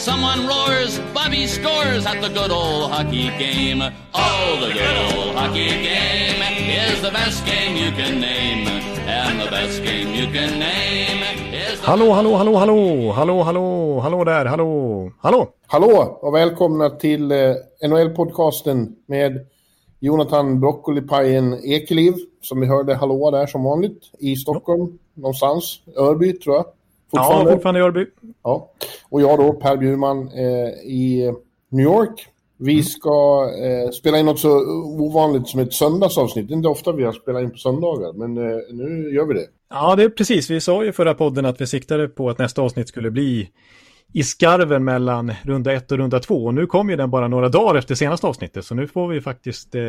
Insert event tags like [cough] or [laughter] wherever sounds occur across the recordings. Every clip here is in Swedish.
Someone roars, Bobby scores at the good old hockey game. Oh, the good old hockey game is the best game you can name. And the best game you can name is the Hallå, hallå, hallå, hallå, hallå, hallå, hallå där, hallå, hallå. Hallå och välkomna till eh, NHL-podcasten med Jonathan Broccolipajen Ekeliv, som vi hörde hallå där som vanligt, i Stockholm någonstans. Örby tror jag. Ja, fortfarande i Örby. Ja. Och jag då, Per Bjurman, eh, i New York. Vi ska eh, spela in något så ovanligt som ett söndagsavsnitt. Det är inte ofta vi har spelat in på söndagar, men eh, nu gör vi det. Ja, det är precis. Vi sa ju förra podden att vi siktade på att nästa avsnitt skulle bli i skarven mellan runda ett och runda två. Och nu kom ju den bara några dagar efter senaste avsnittet, så nu får vi faktiskt eh,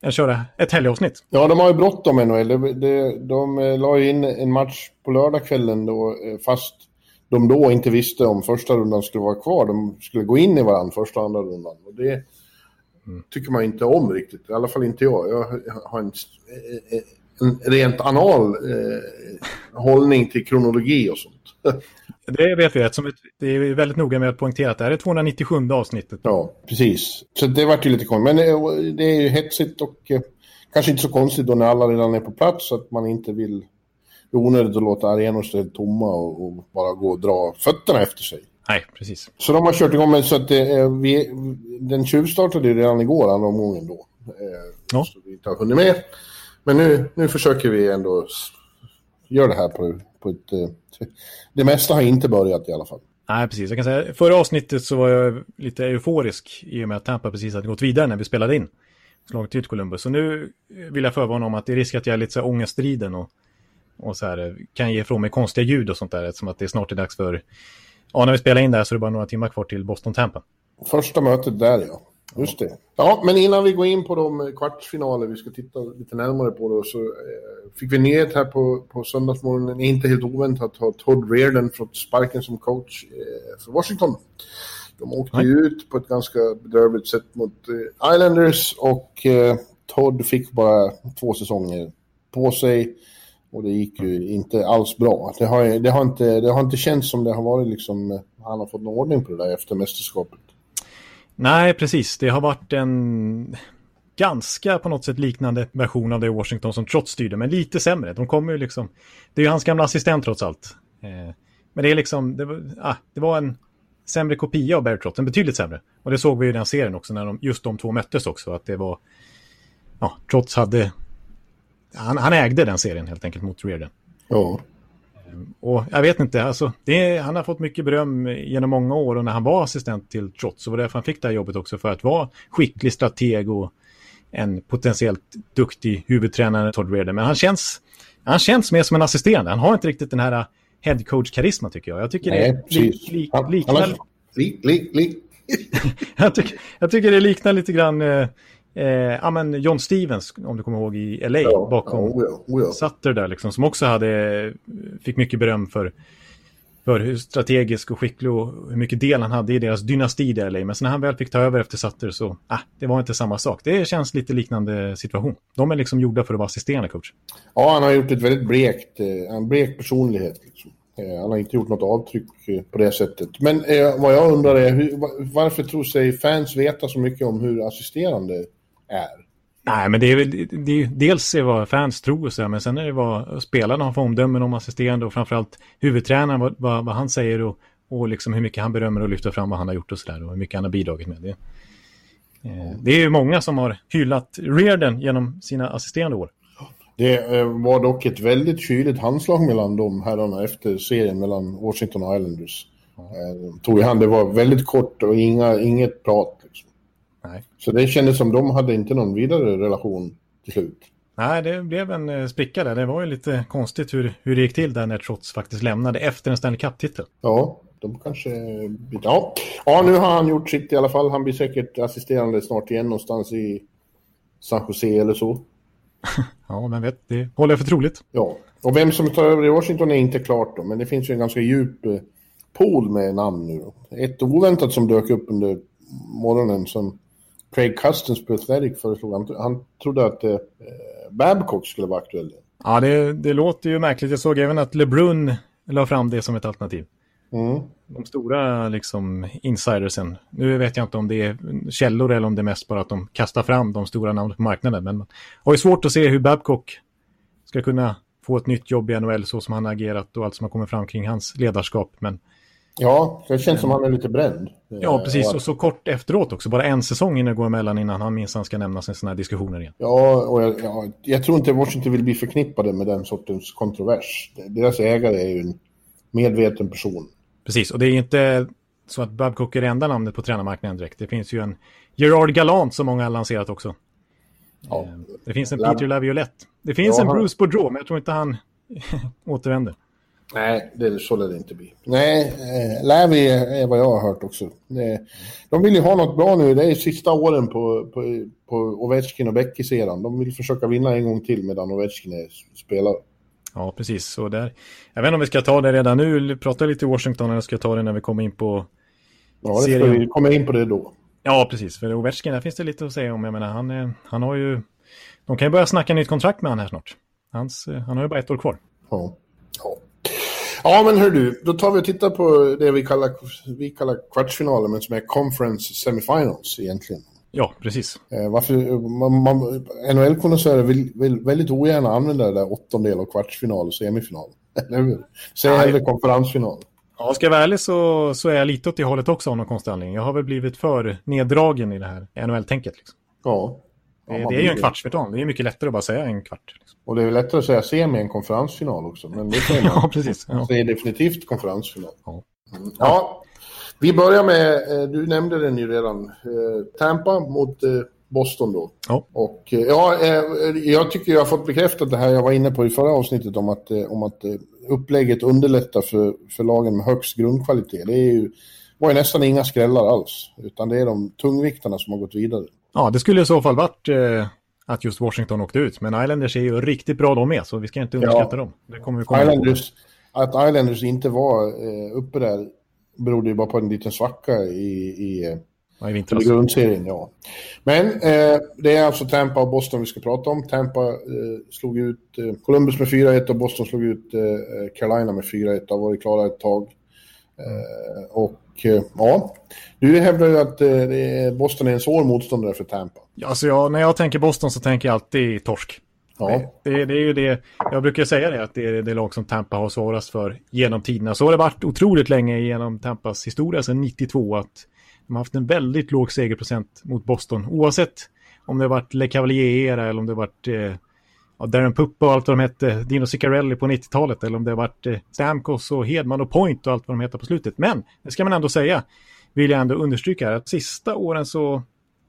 jag köra ett helgavsnitt. Ja, de har ju bråttom NHL. De, de, de la ju in en match på lördagskvällen då, eh, fast de då inte visste om första rundan skulle vara kvar. De skulle gå in i varandra första och andra rundan. Och det tycker man inte om riktigt. I alla fall inte jag. Jag har en, eh, en rent anal eh, hållning till kronologi och sånt. Det vet vi rätt. Som ett, det är väldigt noga med att poängtera att det här är 297 avsnittet. Ja, precis. Så det vart ju lite konstigt. Men eh, det är ju hetsigt och eh, kanske inte så konstigt då när alla redan är på plats att man inte vill... Det är onödigt att låta arenor stå tomma och, och, bara gå och dra fötterna efter sig. Nej, precis. Så de har kört igång med så att eh, vi, den tjuvstartade ju redan igår, andra omgången då. Eh, Ja. Så vi inte har hunnit med. Men nu, nu försöker vi ändå göra det här på, på ett... Eh, det mesta har inte börjat i alla fall. Nej, precis. Jag kan säga, förra avsnittet så var jag lite euforisk i och med att Tampa precis hade gått vidare när vi spelade in. Slagit ut Columbus. Så nu vill jag förvarna om att det är risk att jag är lite så här ångeststriden och, och så här, kan ge ifrån mig konstiga ljud och sånt där. Eftersom att det snart är dags för... Ja, när vi spelar in där så är det bara några timmar kvar till Boston-Tampa. Första mötet där ja. Just det. Ja, men innan vi går in på de kvartsfinaler vi ska titta lite närmare på då så eh, fick vi nyhet här på, på söndagsmorgonen, inte helt oväntat, har Todd Reardon fått sparken som coach eh, för Washington. De åkte ju ut på ett ganska bedrövligt sätt mot eh, Islanders och eh, Todd fick bara två säsonger på sig och det gick ju inte alls bra. Det har, det har, inte, det har inte känts som det har varit liksom, eh, han har fått någon ordning på det där efter mästerskapet. Nej, precis. Det har varit en ganska på något sätt liknande version av det Washington som trots styrde, men lite sämre. De kommer ju liksom... Det är ju hans gamla assistent trots allt. Eh, men det är liksom... Det var, ah, det var en sämre kopia av Barry Trotz, en betydligt sämre. Och det såg vi i den serien också, när de, just de två möttes också, att det var... Ja, Trotz hade... Han, han ägde den serien helt enkelt mot Reardon. Ja. Och jag vet inte, alltså, det, han har fått mycket beröm genom många år och när han var assistent till Trotz så var det därför han fick det här jobbet också för att vara skicklig strateg och en potentiellt duktig huvudtränare, Todd Reardon. Men han känns, han känns mer som en assisterande. Han har inte riktigt den här head coach-karisma tycker jag. Jag tycker det Nej, är precis. lik, lik, liknar, Lik, lik, lik. jag, tycker, jag tycker det liknar lite grann eh, eh, ja, men John Stevens, om du kommer ihåg, i LA Ja, bakom ja, oh ja, oh. Sutter där liksom, som också hade, fick mycket beröm för, för hur strategisk och skicklig och hur mycket del han hade i deras dynasti där i LA. Men sen när han väl fick ta över efter Sutter så, ah, det var inte samma sak. Det känns lite liknande situation. De är liksom gjorda för att vara assisterande coach. Ja, han har gjort ett väldigt blekt, eh, en blek personlighet. Liksom. Eh, Han har inte gjort något avtryck eh, på det sättet. Men eh, vad jag undrar är, hur, va- varför tror sig fans veta så mycket om hur assisterande är? Nej, men det är väl, det är, dels är vad fans tror och så, men sen är det vad spelarna har för omdömen om assisterande och framförallt huvudtränaren, vad, vad, vad han säger och, och liksom hur mycket han berömmer och lyfter fram vad han har gjort och sådär och hur mycket han har bidragit med. Det, eh, det är ju många som har hyllat Reardon genom sina assisterande år. Det eh, var dock ett väldigt kyligt handslag mellan de herrarna efter serien mellan Washington och Islanders. Eh, Tror jag han, det var väldigt kort och inga, inget prat. Så det kändes som de hade inte någon vidare relation till slut. Nej, det blev en eh, spricka där. Det var ju lite konstigt hur, hur det gick till där när Trots faktiskt lämnade efter en Stanley Cup-titel. Ja, de kanske... Ja. ja, nu har han gjort sitt i alla fall. Han blir säkert assisterande snart igen någonstans i San Jose eller så. [laughs] Ja, men vet, det håller jag för troligt. Ja, Och vem som tar över i Washington är inte klart då, men det finns ju en ganska djup eh, pool med namn nu. Ett oväntat som dök upp under morgonen som Craig Custens på Athletic föreslog. Han, han trodde att eh, Babcock skulle vara aktuell. Ja, det, det låter ju märkligt. Jag såg även att LeBrun la fram det som ett alternativ. Mm. De stora liksom, insidersen, nu vet jag inte om det är källor eller om det är mest bara att de kastar fram de stora namnen på marknaden. Men man har ju svårt att se hur Babcock ska kunna få ett nytt jobb i NHL så som han har agerat och allt som har kommit fram kring hans ledarskap. Men, Ja, det känns som han är lite bränd. ja, precis. Eh, Och så kort efteråt också. Bara en säsong innan det går emellan innan han minsann ska nämnas i sådana här diskussioner igen. Ja, och jag, ja, jag tror inte Washington vill bli förknippade med den sortens kontrovers. Deras ägare är ju en medveten person. Precis, och det är inte så att Babcock är det enda namnet på tränarmarknaden direkt. Det finns ju en Gerard Gallant som många har lanserat också. Ja. Eh, Det finns en Peter Laviolette. Det finns Ja, en Bruce Boudreau, men jag tror inte han [laughs] återvänder. Nej, det, så lär det inte bli. Nej, eh, Lävi är vad jag har hört också. De vill ju ha något bra nu. Det är sista åren på, på, på Ovechkin och Becky-serien. De vill försöka vinna en gång till medan Ovechkin är spelare. Ja, precis. Så där. Jag vet inte om vi ska ta det redan nu, eller prata lite i Washington, eller ska ta det när vi kommer in på... Ja, det ska Serien. vi komma in på det då. Ja, precis. För Ovechkin, där finns det lite att säga om. Jag menar, han, han har ju... De kan ju börja snacka nytt kontrakt med han här snart. Hans, eh, han har ju bara ett år kvar. Ja. Ja. Ja, men hör du, då tar vi och tittar på det vi kallar, vi kallar kvartsfinaler, men som är conference semifinals egentligen. Ja, precis. Eh, varför, man, man, NHL-konnässörer vill, vill väldigt ogärna använda det där åttondel och kvartsfinal och semifinal. [laughs] Eller hur? Säg hellre konferensfinal. Ja, ska jag vara ärlig så, så är jag lite åt det hållet också av någon konstig anledning. Jag har väl blivit för neddragen i det här NHL-tänket. Liksom. Ja. Ja, det, man det är ju en kvartsfinal. Det är mycket lättare att bara säga en kvart. Liksom. Och det är lättare att säga semi än konferensfinal också. Men det säger. [laughs] Ja, precis. Ja. Man säger definitivt konferensfinal. Ja. Mm. ja. Vi börjar med, eh, du nämnde den ju redan, eh, Tampa mot eh, Boston då. Ja. Och ja, jag tycker jag har fått bekräftat det här jag var inne på i förra avsnittet om att, om att upplägget underlättar för, för lagen med högst grundkvalitet. Det är ju, var ju nästan inga skrällar alls, utan det är de tungviktarna som har gått vidare. ja, det skulle i så fall varit eh, att just Washington åkte ut. Men Islanders är ju riktigt bra de med, så vi ska inte underskatta dem. Det kommer vi komma på. Islanders, att Islanders inte var eh, uppe där berodde ju bara på en liten svacka i, i, Ja, i vintras. grundserien. Ja. Men eh, det är alltså Tampa och Boston vi ska prata om. Tampa eh, slog ut eh, Columbus med 4-1 och Boston slog ut eh, Carolina med 4-1. Har varit klara ett tag. Eh, och eh, ja, du hävdar ju att eh, Boston är en svår motståndare för Tampa. Ja, Alltså jag, när jag tänker Boston så tänker jag alltid torsk. Ja, Det, det är ju det, jag brukar säga det, att det är det lag som Tampa har svårast för genom tiderna. Så har det varit otroligt länge genom Tampas historia sedan 92 att de har haft en väldigt låg segerprocent mot Boston. Oavsett om det har varit Le Cavalier-era eller om det har varit eh, ja, Darren Puppa och allt vad de hette, Dino Ciccarelli på 90-talet eller om det har varit eh, Stamkos och Hedman och Point och allt vad de heter på slutet. Men det ska man ändå säga, vill jag ändå understryka här, att sista åren så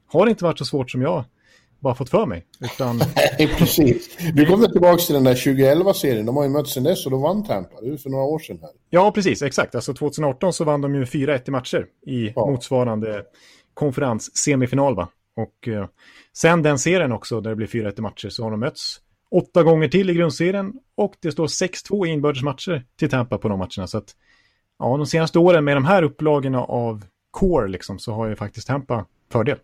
har det inte varit så svårt som jag bara fått för mig. Utan [laughs] Nej, precis. Vi kommer tillbaka till den där 2011-serien. De har ju mötts sedan dess och då vann Tampa. Det är för några år sedan här. Ja, precis. Exakt. Alltså 2018 så vann de ju 4-1 i matcher i Ja. motsvarande konferens-semifinal. Va? Och eh, sen den serien också, där det blir 4-1 i matcher, så har de mötts åtta gånger till i grundserien och det står 6-2 i inbördes matcher till Tampa på de matcherna. Så att, ja, de senaste åren med de här upplagorna av core liksom, så har ju faktiskt Tampa fördel.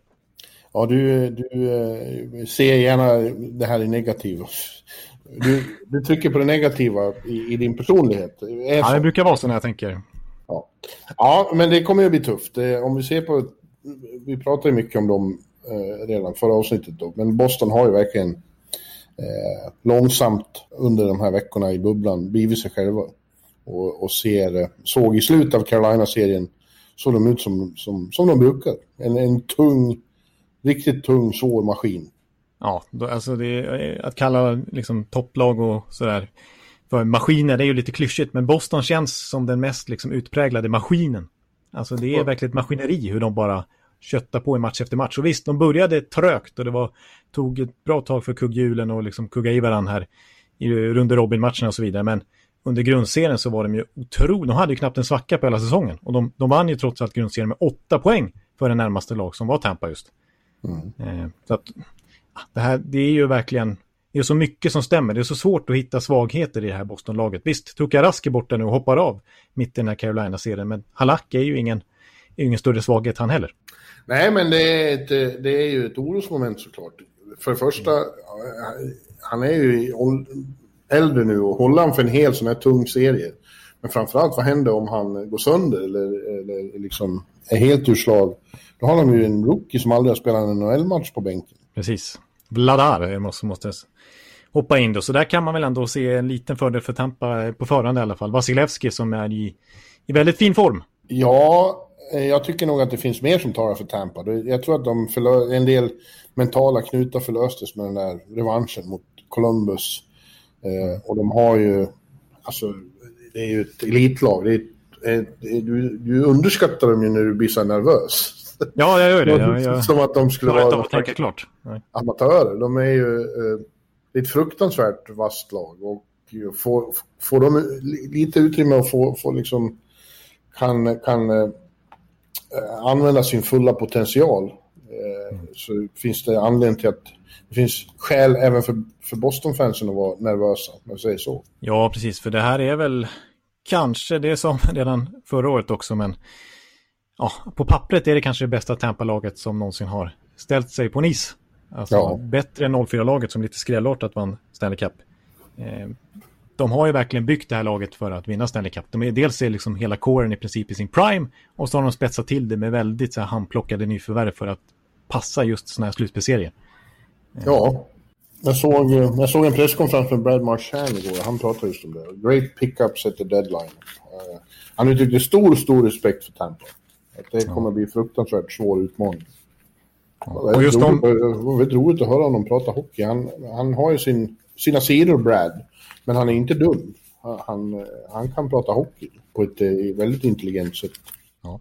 Ja, du, du eh, ser gärna det här i negativ. Du, du trycker på det negativa i, i din personlighet. Det Ja, det brukar vara så när jag tänker. Ja. ja, men det kommer ju bli tufft. Eh, Om vi ser på... Vi pratade ju mycket om dem eh, redan förra avsnittet då, men Boston har ju verkligen eh, långsamt under de här veckorna i bubblan blivit sig själva. Och, och ser, eh, såg i slutet av Carolina-serien såg de ut som, som, som de brukar. En, en tung, riktigt tung, svår maskin. Ja, då, alltså det, är- att kalla liksom topplag och sådär för maskiner, det är ju lite klyschigt, men Boston känns som den mest liksom utpräglade maskinen. Alltså det är verkligen ett maskineri hur de bara köttar på i match efter match. Och visst, de började trögt och det var, tog ett bra tag för kugghjulen och liksom kugga i varandra här i runder Robin-matcherna och så vidare. Men under grundserien så var de ju otroligt, de hade ju knappt en svacka på hela säsongen. Och de, de vann ju trots allt grundserien med åtta poäng för den närmaste lag som var Tampa just. Mm. Eh, så att, ah, det här, det är ju verkligen det är så mycket som stämmer. Det är så svårt att hitta svagheter i det här Boston-laget. Visst, Tuka Rask är borta nu och hoppar av mitt i den här Carolina-serien, men Halak är ju ingen, är ingen större svaghet han heller. Nej, men det är, ett, det är ju ett orosmoment såklart. För det första, han är ju äldre nu och håller han för en hel sån här tung serie. Men framförallt, vad händer om han går sönder eller, eller liksom är helt ur slag? Då har de ju en rookie som aldrig har spelat en NHL-match på bänken. Precis. Vladar måste, måste hoppa in då. Så där kan man väl ändå se en liten fördel för Tampa på förhand i alla fall. Vasilevski som är i, i väldigt fin form. Ja, eh, jag tycker nog att det finns mer som talar för Tampa. Jag tror att de förlö- en del mentala knutar förlöstes med den där revanschen mot Columbus. Eh, och de har ju, alltså, det är ju ett elitlag. Det är, ett, du, du underskattar dem ju när du blir så nervös. [laughs] Ja, jag gör det. Jag, jag... Som att de skulle vara tänka klart. Nej. amatörer. De är ju eh, det är ett fruktansvärt vasst lag. Och får, får de lite utrymme och få, få liksom, kan, kan eh, använda sin fulla potential eh, så finns det anledning till att det finns skäl även för, för Boston-fansen att vara nervösa, om jag säger så. Ja, precis, för det här är väl kanske det som [laughs] redan förra året också, men ja, på pappret är det kanske det bästa Tampa-laget som någonsin har ställt sig på en is. Alltså ja. bättre än 04-laget som lite skrällartat vann Stanley Cup. Eh, de har ju verkligen byggt det här laget för att vinna Stanley Cup. De är, dels är liksom hela kåren i princip i sin prime och så har de spetsat till det med väldigt så här, handplockade nyförvärv för att passa just sådana här slutspelserier. Ja, jag såg, jag såg en presskonferens med Brad Marchand igår. Han pratade just om det. Great pickups at the deadline. Uh, han uttryckte stor, stor respekt för Tampa. Att det kommer att bli fruktansvärt svår utmaning. Ja. Och just de... Det var väldigt roligt att höra honom prata hockey. Han, han har ju sin, sina sidor, Brad. Men han är inte dum. Han, han kan prata hockey på ett eh, väldigt intelligent sätt. Ja.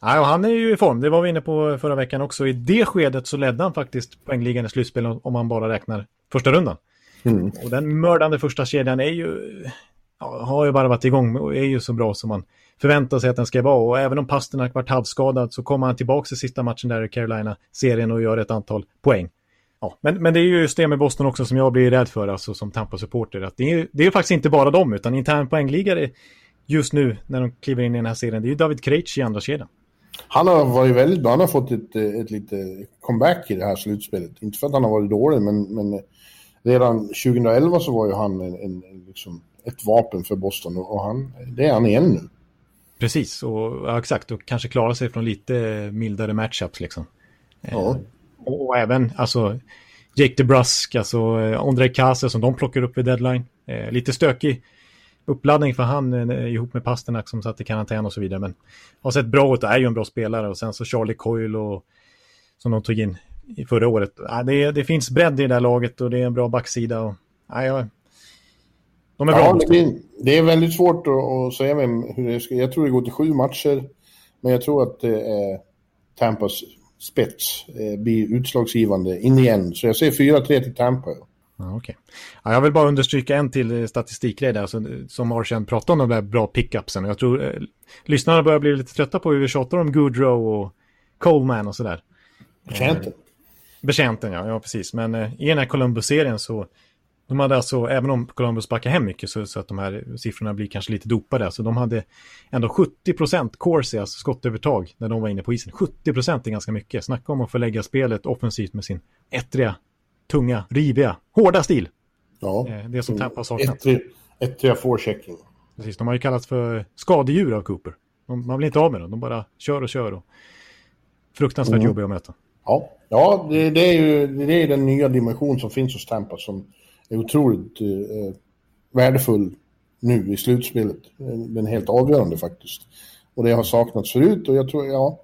Ja, han är ju i form, det var vi inne på förra veckan också. I det skedet så ledde han faktiskt poängligan i slutspel om man bara räknar första rundan. Mm. Och den mördande första kedjan är ju, ja, har ju bara varit igång och är ju så bra som man förväntar sig att den ska vara. Och även om Pasternak varit halvskadad så kommer han tillbaka i sista matchen där i Carolina-serien och gör ett antal poäng. Ja, men, men det är ju just det med Boston också som jag blir rädd för, alltså som Tampa-supporter. det är, det är faktiskt inte bara dem, utan intern poängliga just nu när de kliver in i den här serien, det är ju David Krejci i andra kedjan. Han har varit väldigt bra. Han har fått ett, ett lite comeback i det här slutspelet. Inte för att han har varit dålig, men, men redan 2011 så var ju han en, en, liksom ett vapen för Boston och han, det är han igen nu. Precis, och ja, exakt. Och kanske klara sig från lite mildare matchups liksom. Ja. Eh, och, och, även, alltså, Jake DeBrusk, alltså eh, Andrei Kase som de plockar upp vid deadline. Eh, lite stökig uppladdning för han eh, ihop med Pasternak som satt i karantän och så vidare. Men har sett bra ut och är ju en bra spelare. Och sen så Charlie Coyle och, som de tog in i förra året. Ja, det, det finns bredd i det här laget och det är en bra backsida. Och, ja, jag, de är bra. Ja, det, det, är väldigt svårt att, att säga vem, hur det ska... Jag tror det går till sju matcher. Men jag tror att eh, Tampas spets eh, blir utslagsgivande in igen. Så jag säger 4-3 till Tampa. Ja, okay. ja, jag vill bara understryka en till statistikgrej där, alltså, som Martian pratade om de där bra pickupsen. Jag tror eh, lyssnarna börjar bli lite trötta på hur vi tjatar om Goodrow och Coleman och sådär. Betjänten. Eh, betjänten, ja, ja precis. Men eh, i den här Columbus-serien så, de hade alltså, även om Columbus backar hem mycket så, så, att de här siffrorna blir kanske lite dopade, så de hade ändå 70% corsi, alltså skottövertag, när de var inne på isen. 70% är ganska mycket. Snacka om att förlägga spelet offensivt med sin ettriga tunga, riviga, hårda stil. Ja. Eh, det som Tampa saknat. 1-3 forechecking. Precis, de har ju kallats för skadedjur av Cooper. De, man blir inte av med dem, de bara kör och kör. Och fruktansvärt mm. jobbiga att möta. Ja, ja det, det, är ju det är den nya dimension som finns hos Tampa som är otroligt eh, värdefull nu i slutspelet. Den är helt avgörande faktiskt. Och det har saknats förut och jag tror, ja,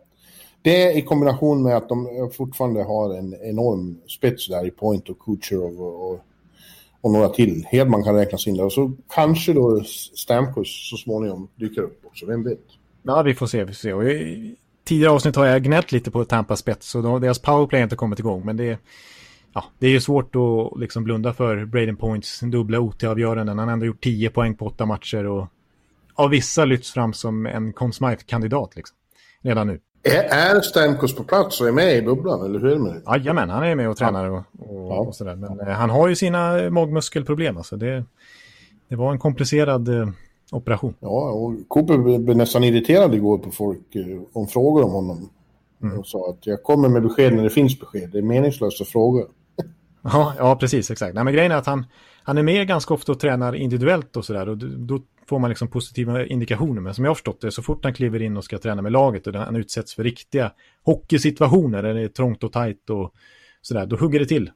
det i kombination med att de eh, fortfarande har en enorm spets där i Point och Kucherov och, och, och några till. Hedman kan räknas in där och så kanske då Stamkos så småningom dyker upp också, vem vet? Ja, vi får se. Vi får se. Och i tidigare avsnitt har jag gnällt lite på Tampas spets och deras powerplay har inte kommit igång. Men det, ja, det är ju svårt att liksom blunda för Braden Points dubbla OT-avgöranden. Han har ändå gjort 10 poäng på åtta matcher och av vissa lyfts fram som en Conn Smythe-kandidat liksom, redan nu. Är, Stamkos på plats och är med i bubblan, eller hur är det med det? Jajamän, han är med och tränar och, och, ja. och sådär. Men eh, han har ju sina magmuskelproblem. Alltså det, det var en komplicerad eh, operation. Ja, och Cooper blev nästan irriterad igår på folk eh, om frågor om honom. Mm. Och sa att jag kommer med besked när det finns besked. Det är meningslöst att fråga. Ja, ja, precis, exakt. Nej, men grejen är att han, han är med ganska ofta och tränar individuellt och sådär. Och då får man liksom positiva indikationer. Men som jag har förstått det, så fort han kliver in och ska träna med laget och han utsätts för riktiga hockeysituationer, där det är trångt och tajt och sådär, då hugger det till.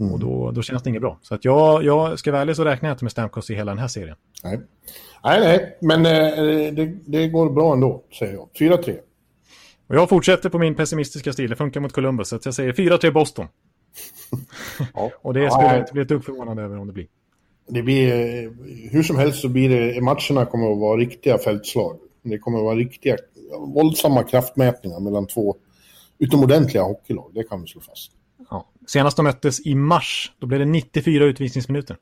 Mm. Och då, då känns det inget bra. Så att jag, jag ska vara ärlig så räknar jag inte med Stamkos i hela den här serien. Nej, nej, nej. men eh, det, det, går bra ändå, säger jag. 4-3. Och jag fortsätter på min pessimistiska stil. Det funkar mot Columbus, så jag säger 4-3 Boston. Ja. och det skulle jag inte bli ett dugg förvånad över om det blir. Det blir, eh, hur som helst så blir det, matcherna kommer att vara riktiga fältslag. Det kommer att vara riktiga, våldsamma kraftmätningar mellan två utomordentliga hockeylag, det kan vi slå fast. Ja. Senast de möttes i mars, då blev det 94 utvisningsminuter.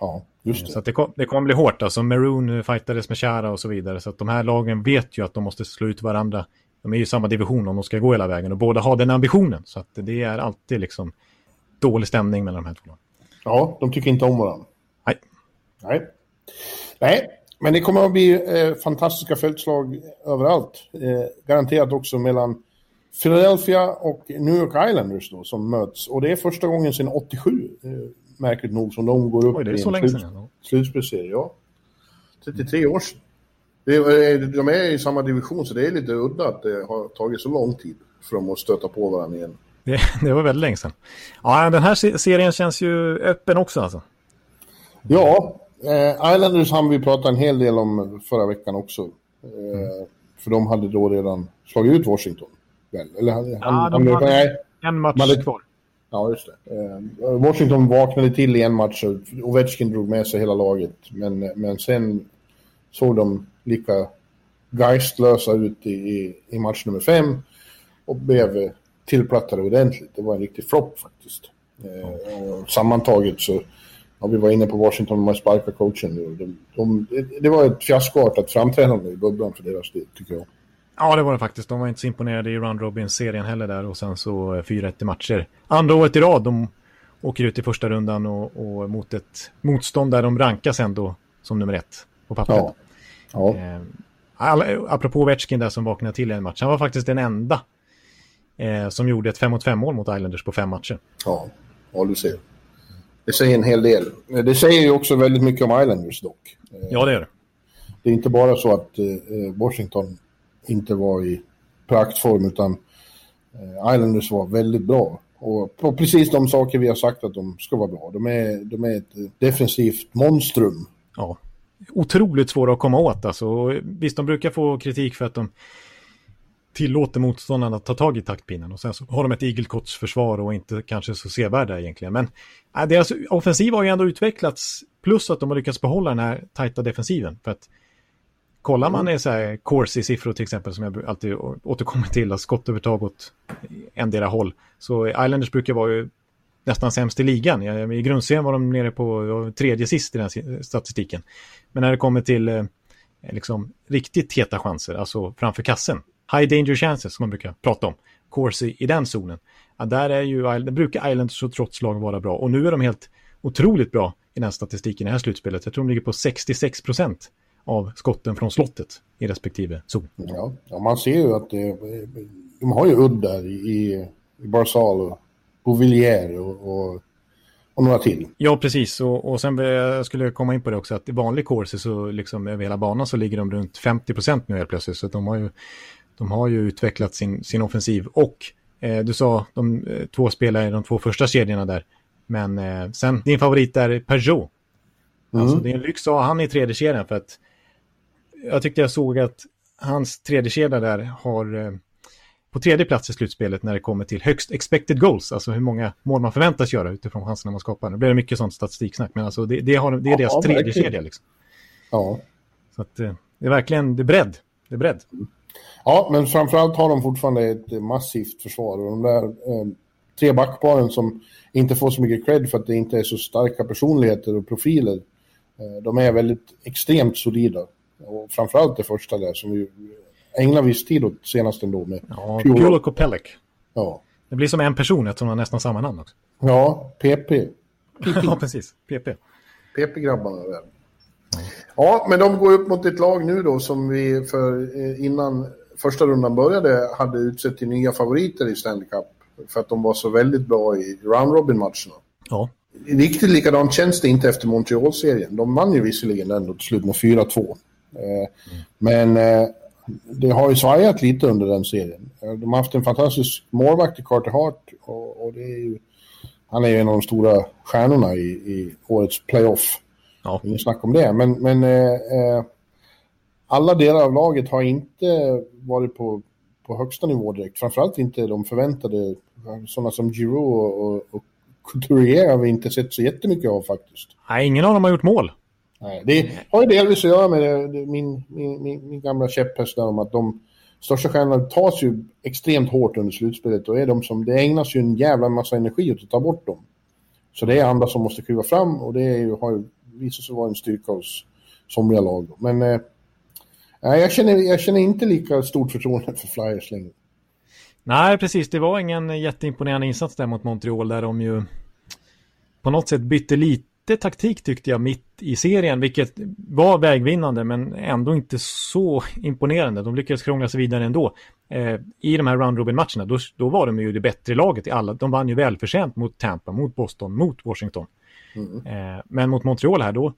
Ja, just det. Så det, kom, det kommer bli hårt. Alltså Maroon fightades med Chara och så vidare. Så att de här lagen vet ju att de måste slå ut varandra. De är ju i samma division om de ska gå hela vägen och båda har den ambitionen. Så att det är alltid liksom dålig stämning mellan de här två lagen. Ja, de tycker inte om varandra. Nej. Nej. Nej, men det kommer att bli eh, fantastiska fältslag överallt. Eh, garanterat också mellan Philadelphia och New York Islanders då, som möts. Och det är första gången sedan 87, eh, märkligt nog, som de går upp Oj, det är i så länge sedan. slutspelsserie. Ja. 33 år sedan. Det, de är i samma division, så det är lite udda att det har tagit så lång tid för dem att stöta på varandra igen. [laughs] Det, det var väldigt länge sedan. Ja, den här serien känns ju öppen också alltså. Ja, eh, Islanders hann vi prata en hel del om förra veckan också. Eh, mm. För de hade då redan slagit ut Washington. Väl? Eller, han, ja, han, de hade nej, en match hade, kvar. Ja, just det. Eh, Washington vaknade till i en match och Ovechkin drog med sig hela laget. Men, men sen såg de lika geistlösa ut i, i, i match nummer fem och blev tillplattade ordentligt. Det var en riktig flopp faktiskt. Eh, sammantaget så ja, vi var inne på Washington med sparka coachen nu. De, de, det var ett fiaskoartat framträdande i bubblan för deras del, tycker jag. Ja, det var det faktiskt. De var inte så imponerade i Run Robin-serien heller där och sen så 4-1 i matcher. Andra året i rad, de åker ut i första rundan och, och mot ett motstånd där de rankas ändå som nummer ett på pappret. Ja. Ja. Eh, all, apropå Ovechkin där som vaknade till en match, han var faktiskt den enda eh, som gjorde ett 5 mot 5 mål mot Islanders på fem matcher. Ja, ja du ser. Det säger en hel del. Det säger ju också väldigt mycket om Islanders dock. Ja, det gör det. Det är inte bara så att eh, Washington inte var i praktform utan eh, Islanders var väldigt bra. Och på precis de saker vi har sagt att de ska vara bra. De är, de är ett defensivt monstrum. Ja, otroligt svåra att komma åt. Alltså, visst, de brukar få kritik för att de tillåter motståndarna att ta tag i taktpinnen och sen så har de ett igelkottsförsvar och inte kanske så sevärda egentligen. Men äh, deras offensiv har ju ändå utvecklats plus att de har lyckats behålla den här tajta defensiven. För att kollar man i så här Corsi-siffror till exempel som jag alltid återkommer till, att skottövertag åt endera håll, så Islanders brukar vara ju nästan sämst i ligan. I grundserien var de nere på tredje sist i den statistiken. Men när det kommer till eh, liksom, riktigt heta chanser, alltså framför kassen, high danger chances som man brukar prata om, Corsi i den zonen, ja, där är ju, där brukar Islanders och trots lag vara bra. Och nu är de helt otroligt bra i den statistiken i det här slutspelet. Jag tror de ligger på 66 procent av skotten från slottet i respektive zon. Ja, ja man ser ju att det, de har ju udd där i, i Barzal och Bouvillier och, och, och, några till. Ja, precis. Och, och sen jag skulle komma in på det också att i vanlig kurser så liksom över hela banan så ligger de runt 50 procent nu helt plötsligt. Så de har ju, de har ju utvecklat sin, sin offensiv. Och eh, du sa de eh, två spelare i de två första kedjorna där. Men eh, sen, din favorit är Peugeot. Mm. Alltså, det är en lyx att ha han i tredje kedjan för att jag tyckte jag såg att hans tredje kedja där har eh, på tredje plats i slutspelet när det kommer till högst expected goals, alltså hur många mål man förväntas göra utifrån chanserna man skapar. Nu blir det mycket sånt statistiksnack, men alltså det, det, har, det är ja, deras tredje kedja. Liksom. Ja. Så att, eh, det är verkligen det är bredd. Det är bredd. Ja, men framförallt har de fortfarande ett massivt försvar. Och de där eh, tre backparen som inte får så mycket cred för att det inte är så starka personligheter och profiler. Eh, de är väldigt extremt solida. Och framförallt det första där som ju ägna viss tid åt senast ändå med Ja, Pulak och Pelek. Ja. Det blir som en person eftersom de har nästan samma namn också. Ja, PP. [laughs] ja, precis. PP. PP-grabbarna där. Ja, men de går upp mot ett lag nu då som vi för eh, innan första rundan började hade utsett till nya favoriter i Stanley Cup. För att de var så väldigt bra i round robin-matcherna. Ja. Riktigt likadant känns det inte efter Montreal-serien. De vann ju visserligen ändå till slut med 4-2. Eh, Men eh, det har ju svajat lite under den serien. De har haft en fantastisk målvakt i Carter Hart och, och det är ju, han är ju en av de stora stjärnorna i, i årets playoff. Ja. Inget snack om det. Men, men eh, eh, alla delar av laget har inte varit på, på högsta nivå direkt. Framförallt inte de förväntade, sådana som Giroud och, och, och Couturier har vi inte sett så jättemycket av faktiskt. Nej, ingen av dem har gjort mål. Nej, det har ju delvis att göra med det, min, min, min, min gamla käpphäst där om att de största stjärnorna tas ju extremt hårt under slutspelet och är de som, det ägnas ju en jävla massa energi åt att ta bort dem. Så det är andra som måste kliva fram och det är ju, har ju visat sig vara en styrka hos somliga lag. Då. Men eh, jag, känner, jag känner inte lika stort förtroende för Flyers längre. Nej, precis. Det var ingen jätteimponerande insats där mot Montreal där de ju på något sätt bytte lite taktik tyckte jag mitt i serien, vilket var vägvinnande men ändå inte så imponerande. De lyckades krångla sig vidare ändå. Eh, I de här round robin-matcherna, då, då var de ju det bättre laget i alla. De vann ju välförtjänt mot Tampa, mot Boston, mot Washington. Eh, men mot Montreal här då,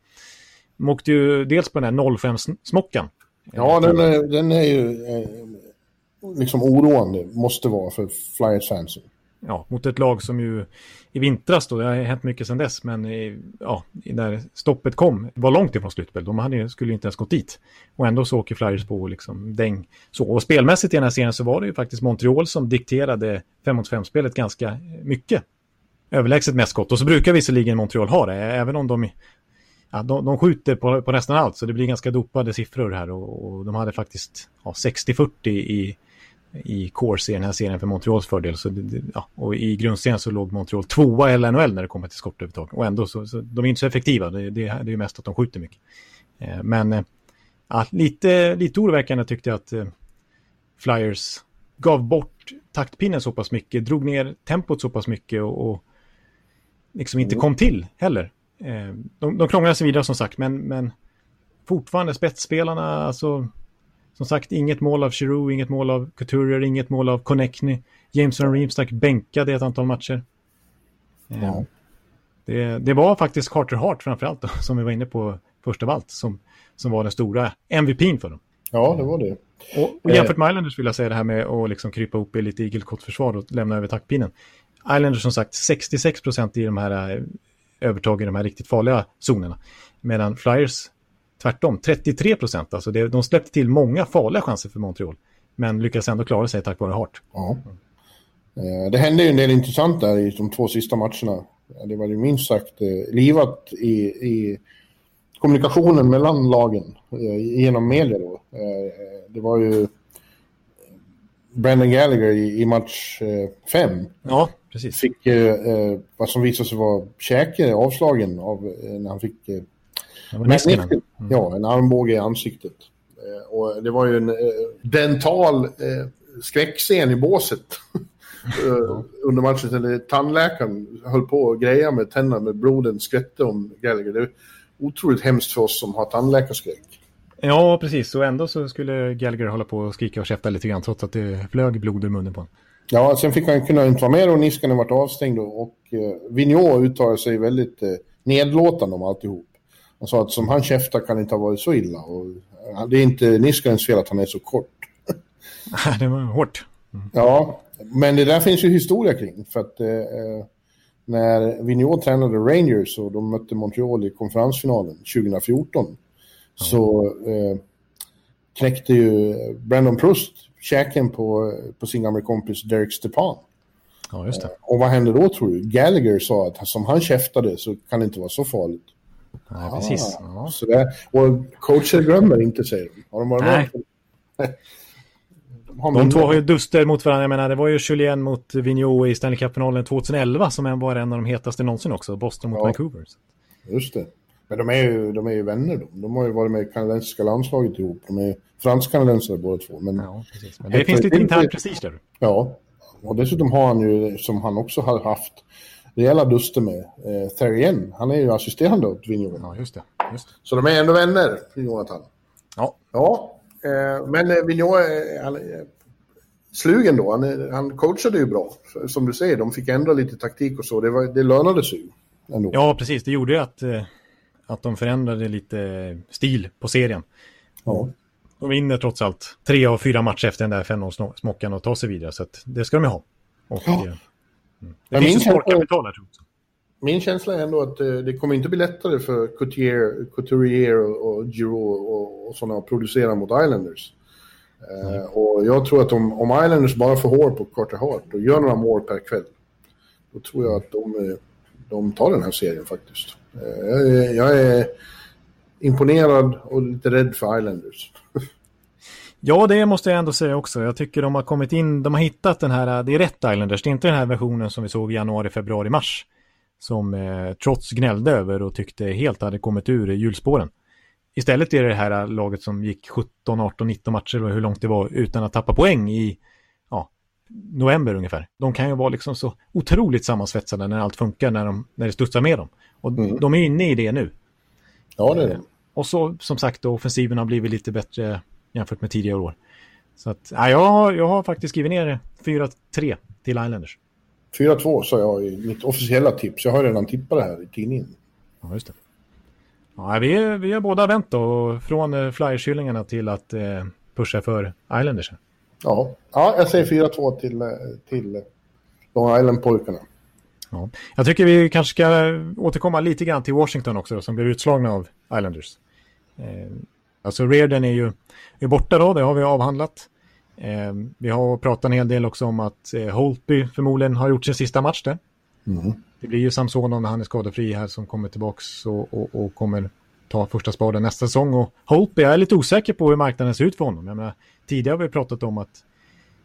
de åkte ju dels på den här 05-smockan. Ja, den är, den är ju eh, liksom oroande, måste vara för Flyers-fansen ja, mot ett lag som ju i vintras då, det har hänt mycket sedan dess, men i, ja, när stoppet kom, var långt ifrån slutspel. De hade, skulle inte ens gått dit. Och ändå så åker Flyers på liksom däng. Så, och spelmässigt i den här serien så var det ju faktiskt Montreal som dikterade 5 mot 5-spelet ganska mycket. Överlägset mest skott. Och så brukar visserligen Montreal ha det, även om de Ja, de, de skjuter på, på nästan allt, så det blir ganska dopade siffror här. Och, och de hade faktiskt ja, 60-40 i, i course i den här serien för Montreals fördel. Så det, ja, och i grundserien så låg Montreal tvåa i NHL när det kommer till skottövertag. Och ändå så, så de är inte så effektiva. Det, det, det är mest att de skjuter mycket. Eh, men eh, ja, lite, lite oroväckande tyckte jag att eh, Flyers gav bort taktpinnen så pass mycket, drog ner tempot så pass mycket och, och liksom inte kom till heller. Eh, de, de krånglade sig vidare som sagt, men, men fortfarande spetsspelarna, alltså som sagt, inget mål av Giroud, inget mål av Couturier, inget mål av Connectny. Jameson Reeves stack bänkade ett antal matcher. Eh, Ja. Det, det var faktiskt Carter Hart framförallt, då, som vi var inne på först av allt, som, som var den stora MVPn för dem. Ja, det var det. Och, och jämfört med Islanders vill jag säga det här med att liksom krypa upp i lite igelkottförsvar och lämna över taktpinnen. Islanders som sagt 66 procent i de här eh, övertag i de här riktigt farliga zonerna. Medan Flyers tvärtom 33 procent. Alltså det, de släppte till många farliga chanser för Montreal. Men lyckades ändå klara sig tack vare Hart. Ja. Eh, Det hände ju en del intressant där i de två sista matcherna. Det var ju minst sagt eh, livat i, i kommunikationen mellan lagen eh, genom media då. Det var ju Brandon Gallagher i, match fem Ja, precis. fick vad som visade sig vara käke avslagen av när han fick men- Niskanen. Ja, en armbåge i ansiktet. Eh, Och det var ju en eh, dental eh, skräckscen i båset [laughs] under matchen. Eller tandläkaren höll på att greja med tänderna med bloden skvätte om Gallagher. Det är otroligt hemskt för oss som har tandläkarskräck. Ja, precis. Och ändå så skulle Gallagher hålla på och skrika och käfta lite grann trots att det flög blod ur munnen på honom. Ja, sen fick han kunna inte vara med och Niskanen varit avstängd och, och eh, Vigneault uttalade sig väldigt eh, nedlåtande om alltihop. Han sa att som han käftar kan det inte ha varit så illa. Och, eh, det är inte Niskanens fel att han är så kort. [laughs] det var hårt. Ja, men det där finns ju historia kring. För att eh, eh, när Vigneault tränade Rangers och de mötte Montreal i konferensfinalen 2014 så eh, knäckte ju Brandon Proust käken på, på sin gamla kompis Derek Stepan. Ja, just det. Och vad hände då tror du? Gallagher sa att som han käftade så kan det inte vara så farligt. Nej, precis. Ja. Så det, och coacher glömmer inte, säger de. Har de varit Nej. med? De två har ju duster mot varandra. Jag menar, det var ju Julien mot Vigneault i Stanley Cup-finalen 2011 som var en av de hetaste någonsin också. Boston mot Ja. Vancouver. Just det. Men de är ju, de är ju vänner de. De har ju varit med i kanadensiska landslaget ihop. De är fransk-kanadensare båda två. Men, ja, precis. Men det finns lite intern prestige där. Ja, och dessutom har han ju, som han också har haft, rejäla duster med, eh, Therrien. Han är ju assisterande åt Vigneault. Ja, just det. Just det. Så de är ändå vänner, Jonathan. Ja. Ja, eh, men eh, Vigneault, eh, han, eh, slugen då, han, eh, han coachade ju bra. Som du säger, de fick ändra lite taktik och så. Det, var, det lönade sig ju. Ändå. Ja, precis. Det gjorde ju att, eh, att de förändrade lite stil på serien. Ja. De vinner trots allt tre av fyra matcher efter den där 5-0-smockan och tar sig vidare. Så det ska de ju ha. Och, Ja. Mm. Det finns ju min känsla- sparkapital här tror jag. Min känsla är ändå att eh, det kommer inte bli lättare för Couturier, Couturier och, och Giroud och, och sådana att producera mot Islanders. Eh, och jag tror att om, om Islanders bara får hår på Carter Hart och gör några mål per kväll, då tror jag att de, eh, de tar den här serien faktiskt. Eh, jag, jag är imponerad och lite rädd för Islanders. [laughs] Ja, det måste jag ändå säga också. Jag tycker de har kommit in, de har hittat den här, det är rätt Islanders, det är inte den här versionen som vi såg i januari, februari, mars. Som eh, trots gnällde över och tyckte helt hade kommit ur hjulspåren. Istället är det det här laget som gick 17, 18, 19 matcher och hur långt det var utan att tappa poäng i ja, november ungefär. De kan ju vara liksom så otroligt sammansvetsade när allt funkar, när, de, när det studsar med dem. Och Mm. de är inne i det nu. Ja, det är det. Och så som sagt då, offensiven har blivit lite bättre jämfört med tidigare år. Så att, ja, jag, har- jag har faktiskt skrivit ner 4-3 till Islanders. 4-2 sa jag i mitt officiella tips. Jag har redan tippat det här i tidningen. Ja, just det. Ja, vi, är- vi har båda vänt då, från eh, Flyers-hyllningarna till att eh, pusha för Islanders. Ja, ja jag säger 4-2 till, eh, till Long Island-pojkarna. Ja. Jag tycker vi kanske ska återkomma lite grann till Washington också, då, som blev utslagna av Islanders. Eh, alltså Reardon är ju är borta då, det har vi avhandlat. Eh, vi har pratat en hel del också om att eh, Holtby förmodligen har gjort sin sista match där. Mm. Det blir ju Samsonov när han är skadefri här som kommer tillbaks och, och, och kommer ta första spaden nästa säsong. Och Holtby, jag är lite osäker på hur marknaden ser ut för honom. Jag menar, tidigare har vi pratat om att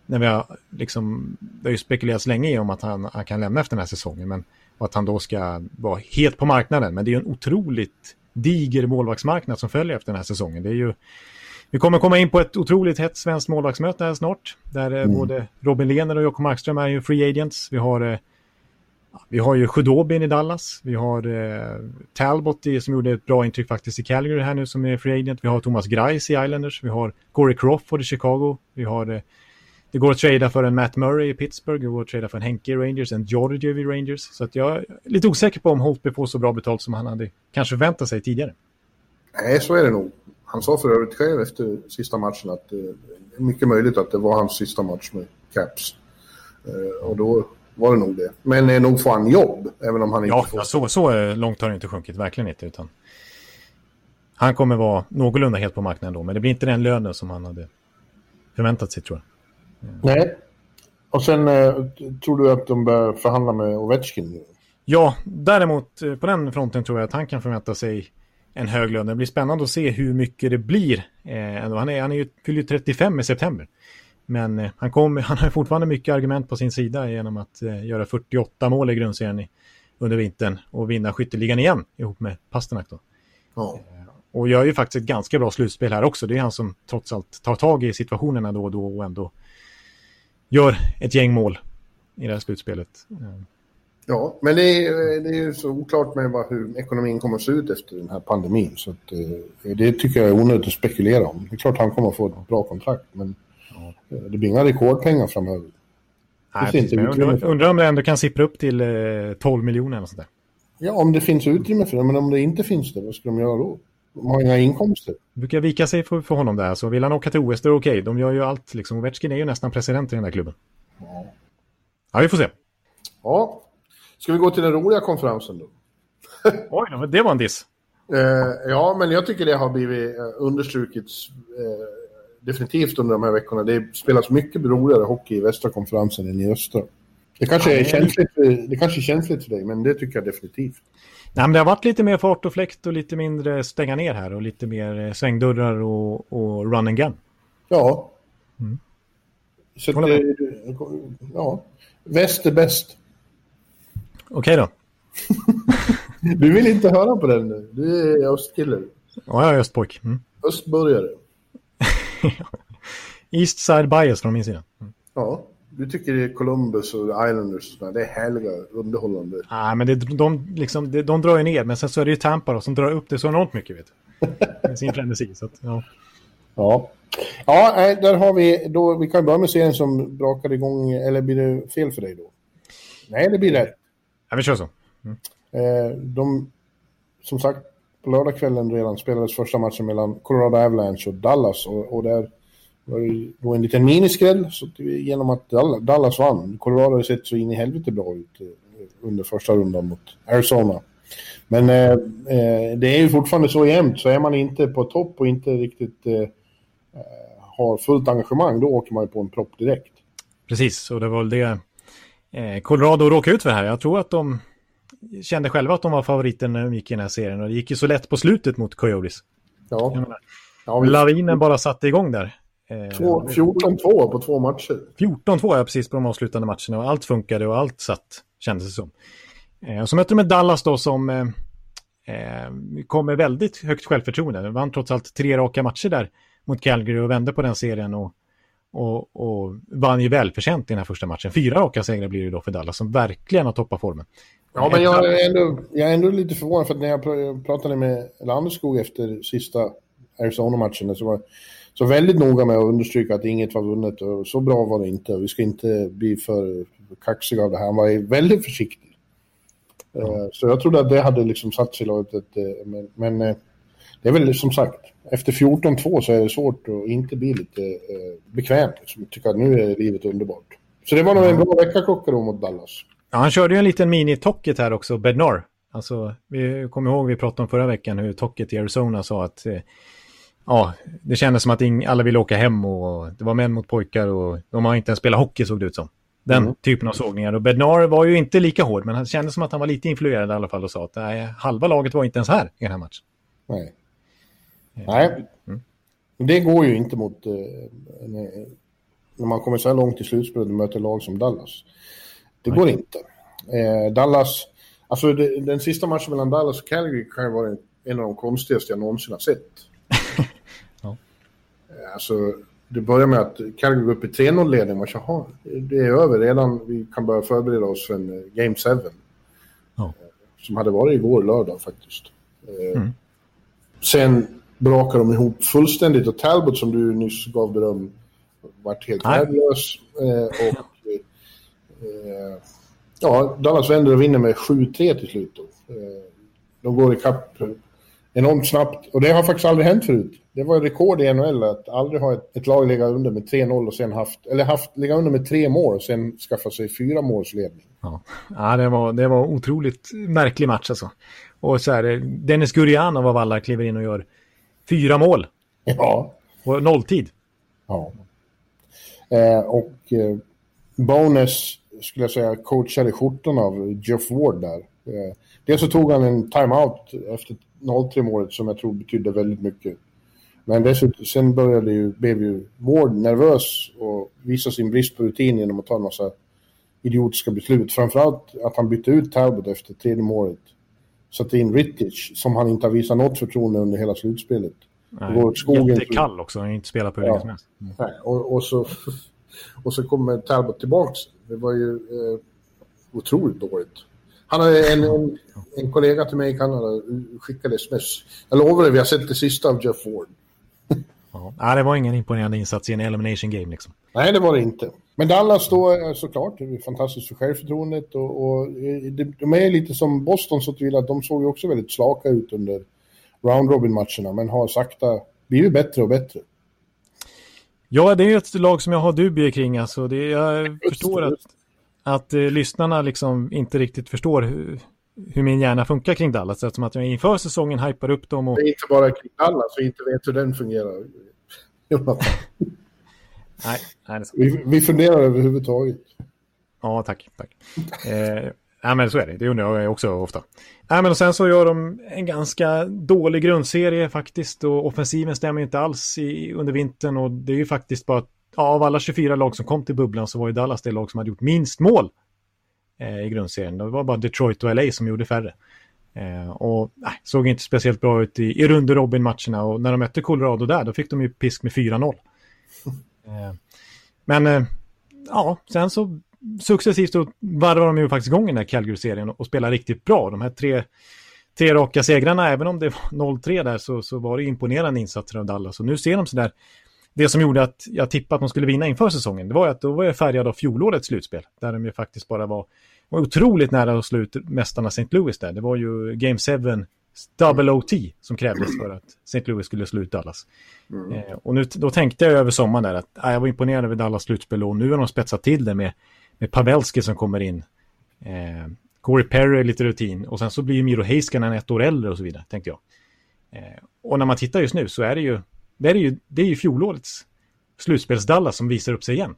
när vi har liksom, det har ju spekulerats länge om att han, han kan lämna efter den här säsongen, men och att han då ska vara helt på marknaden. Men det är ju en otroligt diger målvaktsmarknad som följer efter den här säsongen. Det är ju, vi kommer komma in på ett otroligt hett svenskt målvaktsmöte här snart, där eh, både Robin Lehner och Jakob Markström är ju free agents. Vi har eh, vi har ju Khudobin i Dallas. Vi har eh, Talbot i, som gjorde ett bra intryck faktiskt i Calgary här nu som är free agent. Vi har Thomas Greis i Islanders. Vi har Corey Crawford i Chicago. Vi har det går att trada för en Matt Murray i Pittsburgh. Det går att trada för en Henke i Rangers, en Georgiev i Rangers. Så att jag är lite osäker på om Holtby får så bra betalt som han hade kanske förväntat sig tidigare. Nej, så är det nog. Han sa för övrigt själv efter sista matchen att eh, det är mycket möjligt att det var hans sista match med Caps. Eh, och då var det nog det. Men eh, nog får han jobb, även om han inte Ja, får... ja så, så långt har det inte sjunkit, verkligen inte. Utan han kommer vara någorlunda helt på marknaden då, men det blir inte den lönen som han hade förväntat sig tror jag. Nej. Och sen eh, tror du att de börjar förhandla med Ovechkin? Ja, däremot eh, på den fronten tror jag att han kan förvänta sig en hög lön. Det blir spännande att se hur mycket det blir. Eh, han, är, han är ju, fyller ju 35 i september. Men han, kom, [laughs] han har fortfarande mycket argument på sin sida genom att göra 48 mål i grundserien under vintern och vinna skytteligan igen ihop med Pasternak. Då. Ja. Och gör ju faktiskt ett ganska bra slutspel här också. Det är han som trots allt tar tag i situationerna då och då och ändå gör ett gäng mål i det här slutspelet. Eh, Ja, men det är, det är ju så oklart med vad, hur ekonomin kommer att se ut efter den här pandemin. Så att, eh, det tycker jag är onödigt att spekulera om. Det är klart han kommer att få ett bra kontrakt, men eh, det blir inga rekordpengar framöver. Nej, precis, jag undrar, undrar om det ändå kan sippra upp till eh, 12 miljoner eller sånt där. Ja, om det finns utrymme för det, men om det inte finns det, vad ska de göra då? Har inga inkomster. Det brukar vika sig för, för honom där, så vill han åka till OS, då är det okej. De gör ju allt, liksom. Ovechkin är ju nästan president i den där klubben. Ja, vi får se. Ja, ska vi gå till den roliga konferensen då? [laughs] Oj, det var en diss. Eh, ja, men jag tycker det har blivit eh, understrukits eh, definitivt under de här veckorna. Det spelas mycket roligare hockey i västra konferensen än i östra. Det kanske, Ja, är känsligt, det kanske är känsligt för dig, men det tycker jag definitivt. Nej, men det har varit lite mer fart och fläkt och lite mindre stänga ner här och lite mer eh, svängdörrar och, och run and gun. Ja. Mm. Så med. eh, ja, väst är bäst. Okej då. [laughs] Du vill inte höra på den nu. Du är östkille. Ja, jag är östpojk. Mm. Östburgare. [laughs] East side bias från min sida. Mm. Ja, du tycker Columbus och Islanders och sådär, det är härliga, underhållande. Nej, ah, men det, de, liksom, de, de drar ju ner, men sen så är det ju Tampa då, som drar upp det så enormt mycket, vet du. [laughs] Med sin frenesi, så att, ja. Ja. Ja, där har vi, då, vi kan börja med serien som brakade igång, eller blir det fel för dig då? Nej, det blir rätt. Ja, vi kör så. Mm. Eh, de, som sagt, på lördagskvällen redan spelades första matchen mellan Colorado Avalanche och Dallas och, och där var det då en liten miniskräll så genom att Dallas vann. Colorado har sett så in i helvete bra ut eh, under första rundan mot Arizona. Men eh, eh, det är ju fortfarande så jämnt, så är man inte på topp och inte riktigt eh, har fullt engagemang, då åker man ju på en propp direkt. Precis, och det var väl det eh, Colorado råkade ut för här. Jag tror att de kände själva att de var favoriter när de gick i den här serien och det gick ju så lätt på slutet mot Coyotes. Ja. ja vi... Lavinen bara satte igång där. 14-2 på två matcher. 14-2 ja, precis på de avslutande matcherna och allt funkade och allt satt, kändes det som. Eh, så mötte de med Dallas då som eh, eh, kom med väldigt högt självförtroende. De vann trots allt tre raka matcher där mot Calgary och vände på den serien och, och, och vann ju välförtjänt i den här första matchen. Fyra raka segrar blir det då för Dallas som verkligen har toppat formen. Ja, men jag är ändå, jag är ändå lite förvånad för att när jag pratade med Landeskog efter sista Arizona-matchen så var så väldigt noga med att understryka att inget var vunnet och så bra var det inte. Vi ska inte bli för kaxiga av det här. Han var väldigt försiktig. Mm. Så jag trodde att det hade liksom satt sig lågt. Eh, men, men eh, det är väl som sagt, efter 14-2 så är det svårt att inte bli lite bekväm. Liksom. Tycka att nu är livet underbart. Så det var nog en bra väckarklocka då mot Dallas. Ja, han körde ju en liten mini-tocket här också, Bednar. Alltså, vi kommer ihåg vi pratade om förra veckan hur Tocket i Arizona sa att ja, det kändes som att alla ville åka hem och det var män mot pojkar och de har inte ens spelat hockey såg det ut som. Den mm. typen av sågningar. Och Bednar var ju inte lika hård, men han kändes som att han var lite influerad i alla fall och sa att nej, halva laget var inte ens här i den här matchen. Nej. Nej. Mm. Det går ju inte mot... Eh, när man kommer så här långt i slutspelet och möter lag som Dallas. Det nej. går inte. Eh, Dallas... Alltså den sista matchen mellan Dallas och Calgary kan ju vara en av de konstigaste jag någonsin har sett. Alltså, det börjar med att Calgary går upp i 3-0-ledning. Man jaha, det är över redan. Vi kan börja förbereda oss för en eh, Game 7. Ja. Som hade varit igår lördag faktiskt. Eh, mm. Sen brakar de ihop fullständigt och Talbot som du nyss gav beröm vart helt värdelös. Eh, och ja, Dallas vänder och vinner med 7-3 till slut. De går ikapp enormt snabbt. Och det har faktiskt aldrig hänt förut. Det var rekord i NHL att aldrig ha ett, ett lag ligga under med 3-0 och sen haft, eller haft, ligga under med tre mål och sen skaffa sig fyra måls ledning. Ja, ja det, var, det var otroligt märklig match alltså. Och så här, Dennis Gurianov av alla kliver in och gör fyra mål. Ja. Och nolltid. Ja. Eh, och eh, Bonus skulle jag säga coachade skjortan av Jeff Ward där. Eh, dels så tog han en timeout efter 0-3 målet som jag tror betydde väldigt mycket. Men dessutom, sen började ju, blev ju Ward nervös och visade sin brist på rutin genom att ta en massa idiotiska beslut. Framförallt att han bytte ut Talbot efter tredje målet. Satte in Rittich, som han inte har visat något förtroende under hela slutspelet. Nej, skogen jättekall också, han har inte spelat på hur ja. länge som helst. Mm. Nej, och, och, så, och så kommer Talbot tillbaka. Det var ju eh, otroligt dåligt. Han har en, en, en, kollega till mig i Kanada skickade sms. Jag lovar dig, vi har sett det sista av Jeff Ford. ja, det var ingen imponerande insats i en elimination game liksom. Nej, det var det inte. Men Dallas då såklart, det är fantastiskt för självförtroendet och, och de är lite som Boston så till att de såg ju också väldigt slaka ut under round robin-matcherna men har sakta blivit bättre och bättre. Ja, det är ett lag som jag har dubier kring. Alltså. Det, jag förstår att att eh, lyssnarna liksom inte riktigt förstår hur, hur min hjärna funkar kring Dallas. Eftersom att jag inför säsongen hypar upp dem. Och... Det är inte bara kring Dallas och inte vet hur den fungerar. [laughs] nej, nej vi, vi funderar överhuvudtaget. Ja, tack. tack. eh, nej, men så är det. Det undrar jag också ofta. Nej, men och sen så gör de en ganska dålig grundserie faktiskt. Och offensiven stämmer inte alls i, under vintern. Och det är ju faktiskt bara ja, av alla 24 lag som kom till bubblan så var ju Dallas det lag som hade gjort minst mål eh, i grundserien. Det var bara Detroit och LA som gjorde färre. Eh, och nej, såg inte speciellt bra ut i, i runde Robin-matcherna och när de mötte Colorado där då fick de ju pisk med 4-0. [laughs] Eh, men eh, ja, sen så successivt så varvar de ju faktiskt igång den här Calgary-serien och, och spelar riktigt bra. De här tre, tre raka segrarna, även om det var 0-3 där så, så var det imponerande insatser av Dallas. Och nu ser de sådär, det som gjorde att jag tippade att de skulle vinna inför säsongen, det var att då var jag färgad av fjolårets slutspel, där de ju faktiskt bara var, var otroligt nära att slå ut mästarna St. Louis där. Det var ju Game 7 double OT som krävdes för att St. Louis skulle slå ut Dallas. Mm. Eh, och nu, då tänkte jag över sommaren där att ah, jag var imponerad över Dallas slutspel och nu har de spetsat till det med, med Pavelski som kommer in. Eh, Corey Perry lite rutin och sen så blir ju Miro Heiskanen ett år äldre och så vidare, tänkte jag. Eh, och när man tittar just nu så är det ju, det är ju, det är ju fjolårets slutspels-Dallas som visar upp sig igen.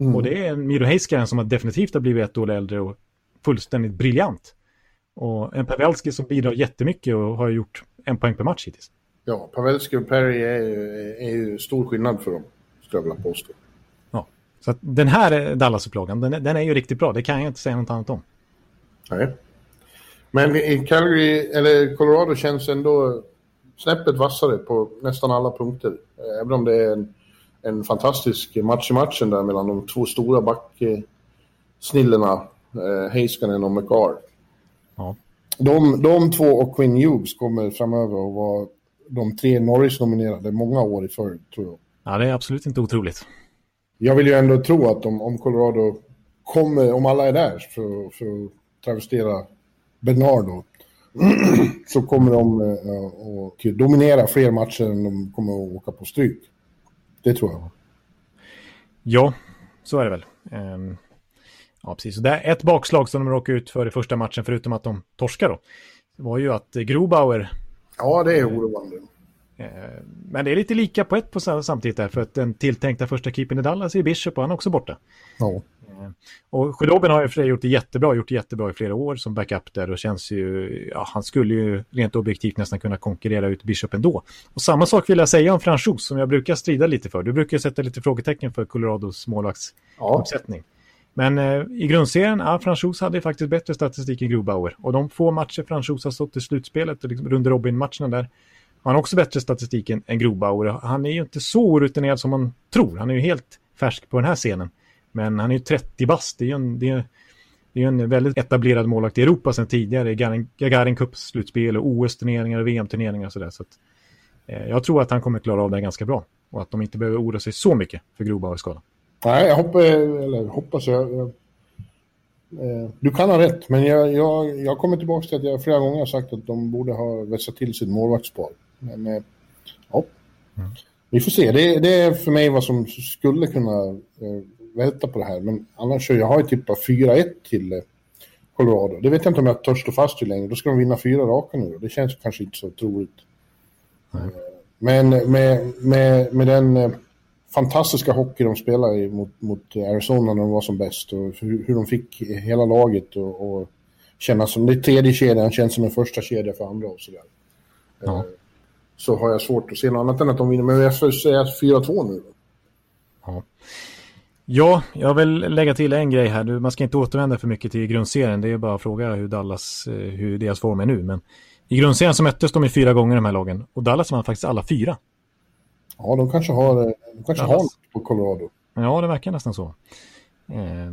Mm. Och det är Miro Heiskanen som har definitivt har blivit ett år äldre och fullständigt briljant. Och en Pavelski som bidrar jättemycket och har gjort en poäng per match hittills. Ja, Pavelski och Perry är ju, är ju stor skillnad för dem, skulle jag vilja påstå. Ja, så den här Dallas-upplagan, den, den, är ju riktigt bra. Det kan jag inte säga något annat om. Nej. Men i Calgary, eller Colorado känns ändå snäppet vassare på nästan alla punkter. Även om det är en, en fantastisk match i matchen där mellan de två stora backsnillena, eh, Heiskanen och McCarr. Ja. De, de två och Quinn Hughes kommer framöver att vara de tre Norris-nominerade många år i följd, tror jag. Ja, det är absolut inte otroligt. Jag vill ju ändå tro att om, om Colorado kommer, om alla är där, för, för att travestera Bernardo, [clears throat] så kommer de att dominera fler matcher än de kommer att åka på stryk. Det tror jag. Ja, så är det väl. Um, Ja, precis. Så det är ett bakslag som de råkade ut för i första matchen, förutom att de torskar då. Det var ju att Grobauer... Ja, det är oroande. Eh, men det är lite lika på ett på samtidigt där, för att den tilltänkta första keepern i Dallas är Bishop och han är också borta. Ja. Eh, och Sjödobben har ju för gjort det jättebra, gjort det jättebra i flera år som backup där och känns ju, ja, han skulle ju rent objektivt nästan kunna konkurrera ut Bishop ändå. Och samma sak vill jag säga om Franchos som jag brukar strida lite för. Du brukar sätta lite frågetecken för Colorados målvaktsuppsättning. Ja. Men eh, i grundserien, ja, Franchos hade faktiskt bättre statistik än Grubauer. Och de få matcher Franchos har stått i slutspelet, liksom runt Robin-matcherna där, han har också bättre statistik än, än Grubauer. Han är ju inte så orutinerad som man tror. Han är ju helt färsk på den här scenen. Men han är ju 30 bast. Det är ju en, det är, det är en väldigt etablerad målvakt i Europa sedan tidigare. Gagarin, Gagarin Cups slutspel och OS-turneringar och VM-turneringar och sådär. Så att, eh, jag tror att han kommer klara av det ganska bra. Och att de inte behöver oroa sig så mycket för Grubauers skada. Nej, jag hoppas, eller hoppas jag, jag eh, du kan ha rätt, men jag, jag, jag kommer tillbaka till att jag flera gånger har sagt att de borde ha vässat till sitt målvaktspar. Men eh, ja, mm. vi får se. Det, det, är för mig vad som skulle kunna eh, välta på det här. Men annars så jag har jag tippat 4-1 till eh, Colorado. Det vet jag inte om jag törs stå fast vid längre. Då ska de vinna fyra raka nu. Det känns kanske inte så troligt. Mm. Men med, med, med den eh, fantastiska hockey de spelade mot, mot Arizona när de var som bäst och hur, hur de fick hela laget och, och känna som det tredje kedjan känns som en första kedja för andra och sådär. Ja. Eh, så har jag svårt att se något annat än att de vinner. Men jag får säga 4-2 nu. Ja. Ja, jag vill lägga till en grej här. Man ska inte återvända för mycket till grundserien. Det är bara att fråga hur Dallas, eh, hur deras form är nu. Men i grundserien så möttes de i fyra gånger de här lagen. Och Dallas vann faktiskt alla fyra. Ja, de kanske har, de kanske har något på Colorado. Ja, det verkar nästan så. Eh,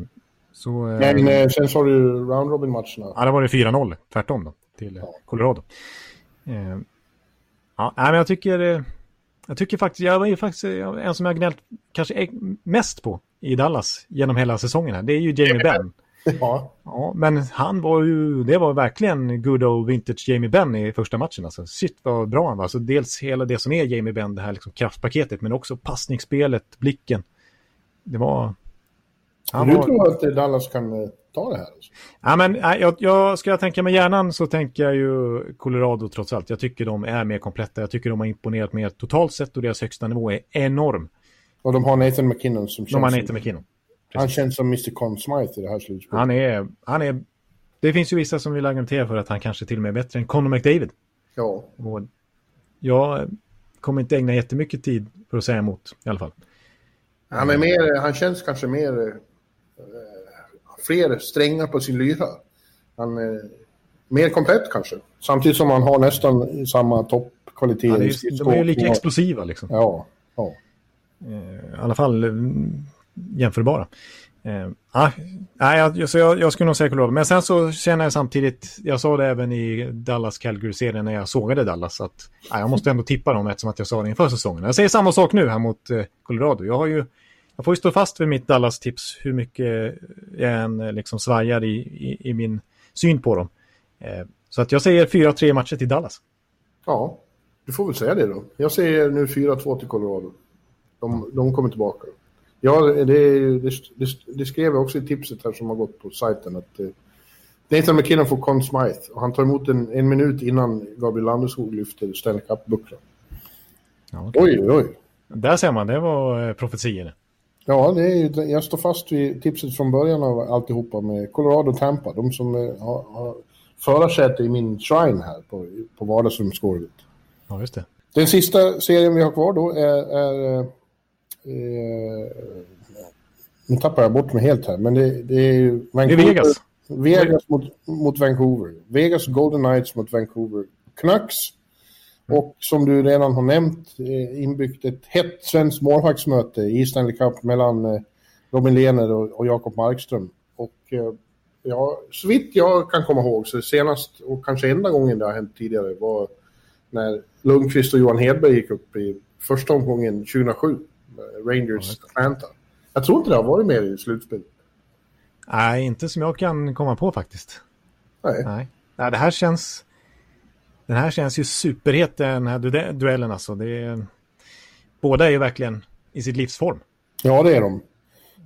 så eh, Men eh, sen så har du round robin-matcherna. Ja, det var det 4-0, tvärtom då, till ja. Colorado. Eh, ja, men jag tycker, eh, jag tycker faktiskt, jag är faktiskt en som jag gnällt kanske mest på i Dallas genom hela säsongen här. Det är ju Jamie Benn. Ja. ja. Men han var ju, det var verkligen good old vintage Jamie Benn i första matchen. Alltså, shit vad bra han var. Alltså, dels hela det som är Jamie Benn, det här liksom kraftpaketet, men också passningsspelet, blicken. Det var... Han du var... tror att Dallas kan eh, ta det här? Alltså? Ja, men, jag, jag, ska jag tänka med hjärnan så tänker jag ju Colorado trots allt. Jag tycker de är mer kompletta. Jag tycker de har imponerat mer totalt sett och deras högsta nivå är enorm. Och de har Nathan McKinnon som känns... De har Nathan McKinnon. Han känns som Mr. Conn Smythe i det här slutspelet. Han är, han är... Det finns ju vissa som vill argumentera för att han kanske till och med är bättre än Conor McDavid. Ja. Och jag kommer inte ägna jättemycket tid för att säga emot i alla fall. Han är mer, han känns kanske mer... Eh, fler strängar på sin lyra. Han, eh, mer komplett kanske. Samtidigt som man har nästan samma toppkvalitet. Är, de är ju lika explosiva liksom. Ja, ja. Eh, I alla fall mm, jämförbara. Eh, ah, nej, jag, så jag, jag skulle nog säga Colorado. Men sen så känner jag samtidigt, jag sa det även i Dallas-Calgary-serien när jag sågade Dallas, att ah, jag måste ändå tippa dem eftersom att jag sa det inför säsongen. Jag säger samma sak nu här mot eh, Colorado. Jag, har ju, jag får ju stå fast vid mitt Dallas-tips hur mycket jag än eh, liksom svajar i, i, i min syn på dem. Eh, så att jag säger 4-3 matcher till Dallas. ja, du får väl säga det då. Jag säger nu 4-2 till Colorado. De, de kommer tillbaka. Ja, det, det, det, skrev jag också i tipset här som har gått på sajten. Att, eh, Nathan McKinnon får Conn Smythe och han tar emot en, en minut innan Gabriel Landeskog lyfter Stanley Cup-bucklan. Ja, okej. Oj, oj. Där ser man, det var profetier. Ja, det är, ju- jag står fast vid tipset från början av alltihopa med Colorado och Tampa. De som eh, har, har förarsäte i min shrine här på, på vardagsrumsgolvet. Ja, just det. Den sista serien vi har kvar då är... är eh, nu tappar jag bort mig helt här, men det, det är ju... Det är Vegas. Vegas mot, mot Vancouver. Vegas Golden Knights mot Vancouver Canucks. Och som du redan har nämnt, eh, inbyggt ett hett svenskt målvaktsmöte i Stanley Cup mellan eh, Robin Lehner och, Jakob Markström. Och eh, ja, så vitt jag kan komma ihåg så senast och kanske enda gången det har hänt tidigare var när Lundqvist och Johan Hedberg gick upp i första omgången 2007. med Rangers Atlanta. Jag tror inte det har varit mer i slutspel. Nej, inte som jag kan komma på faktiskt. Nej. Nej, Nej det här känns... Den här känns ju superhet, den här du- duellen alltså. Det är, båda är ju verkligen i sitt livsform. Ja, det är de.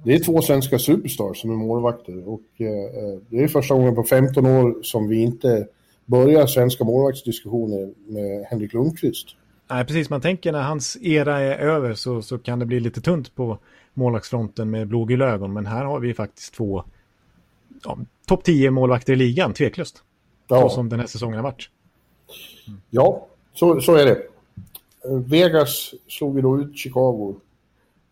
Det är två svenska superstars som är målvakter och eh, det är första gången på 15 år som vi inte börjar svenska målvaktsdiskussioner med Henrik Lundqvist. Nej, precis. Man tänker när hans era är över så, så kan det bli lite tunt på målvaktsfronten med blågula ögon. Men här har vi faktiskt två ja, topp 10 målvakter i ligan, tveklöst. Så Ja, som den här säsongen har varit. Ja så, så är det. Eh, Vegas slog ju då ut Chicago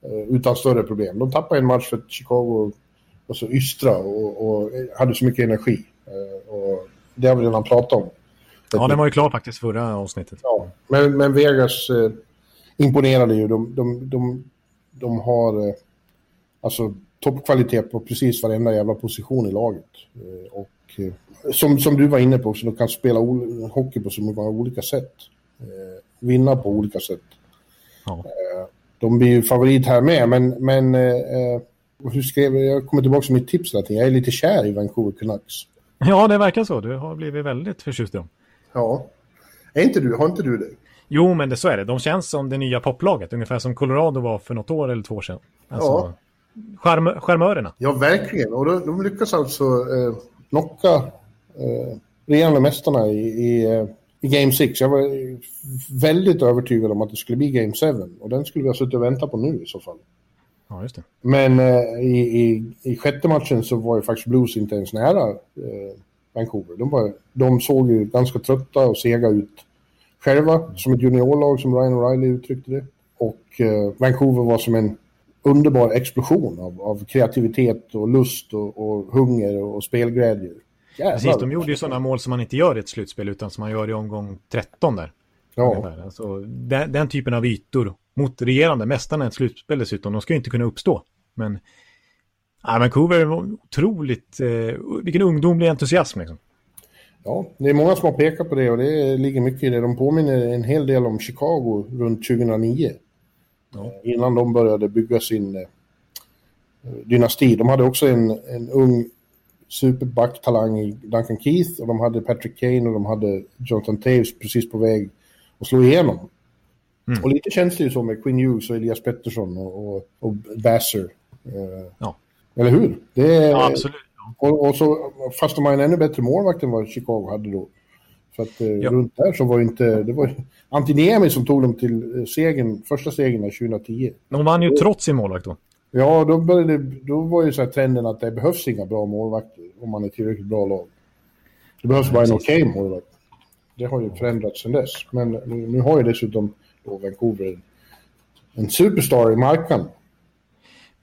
eh, utan större problem. De tappade en match för att Chicago var så ystra och, och hade så mycket energi. Eh, och det har vi redan pratat om. Ja, den var ju klar faktiskt förra avsnittet. Ja, men, men Vegas eh, imponerade ju. De, de, de, de har eh, alltså toppkvalitet på precis varenda jävla position i laget. Eh, och som, som du var inne på också, de kan spela hockey på så många olika sätt. Eh, vinna på olika sätt. Ja. Eh, de blir ju favorit här med, men, men eh, eh, hur skrev jag? Jag kommer tillbaka till mitt tips tiden. Jag är lite kär i Vancouver Canucks. ja, det verkar så. Du har blivit väldigt förtjust i dem. Ja. Är inte du? Har inte du det? Jo, men det, så är det. De känns som det nya poplaget, ungefär som Colorado var för något år eller två år sedan. Alltså, Ja. charm, charmörerna. Ja, verkligen. Och de, de lyckas alltså eh, knocka eh, regerande mästarna i, i, eh, i Game 6. Jag var eh, väldigt övertygad om att det skulle bli Game 7. Och den skulle vi ha suttit och väntat på nu i så fall. Ja, just det. Men eh, i, i, i sjätte matchen så var ju faktiskt Blues inte ens nära eh, Vancouver. De, var, de såg ju ganska trötta och sega ut själva, som ett juniorlag som Ryan O'Reilly uttryckte det. Och eh, Vancouver var som en underbar explosion av, av kreativitet och lust och, och hunger och spelglädje. Precis, Jävlar. de gjorde ju sådana mål som man inte gör i ett slutspel utan som man gör i omgång 13 där. Ja. Alltså, den, den typen av ytor mot regerande mästarna i ett slutspel dessutom, de ska ju inte kunna uppstå. Men ja, Vancouver var otroligt, eh, vilken ungdomlig entusiasm liksom. ja, det är många som har pekat på det och det ligger mycket i det. De påminner en hel del om Chicago runt 2009. Ja. innan de började bygga sin eh, dynasti. De hade också en, en ung superbacktalang i Duncan Keith och de hade Patrick Kane och de hade Jonathan Taves precis på väg att slå igenom. Mm. Och lite känns det ju så med Quinn Hughes och Elias Pettersson och, och, och Basser. Eh, Ja. Eller hur? Det är, Ja, absolut. och, och så, fast de har en ännu bättre målvakt än vad Chicago hade då. För att eh, Ja. runt där så var ju inte... Det var Antiniemi som tog dem till eh, segern, första segern 2010. De vann ju trots sin målvakt då. Ja, då, började, då var ju så här trenden att det behövs inga bra målvakter om man är tillräckligt bra lag. Det behövs bara en okej målvakt. Det har ju förändrats sedan dess. Men nu, nu har ju dessutom då Vancouver en, en superstar i marknaden.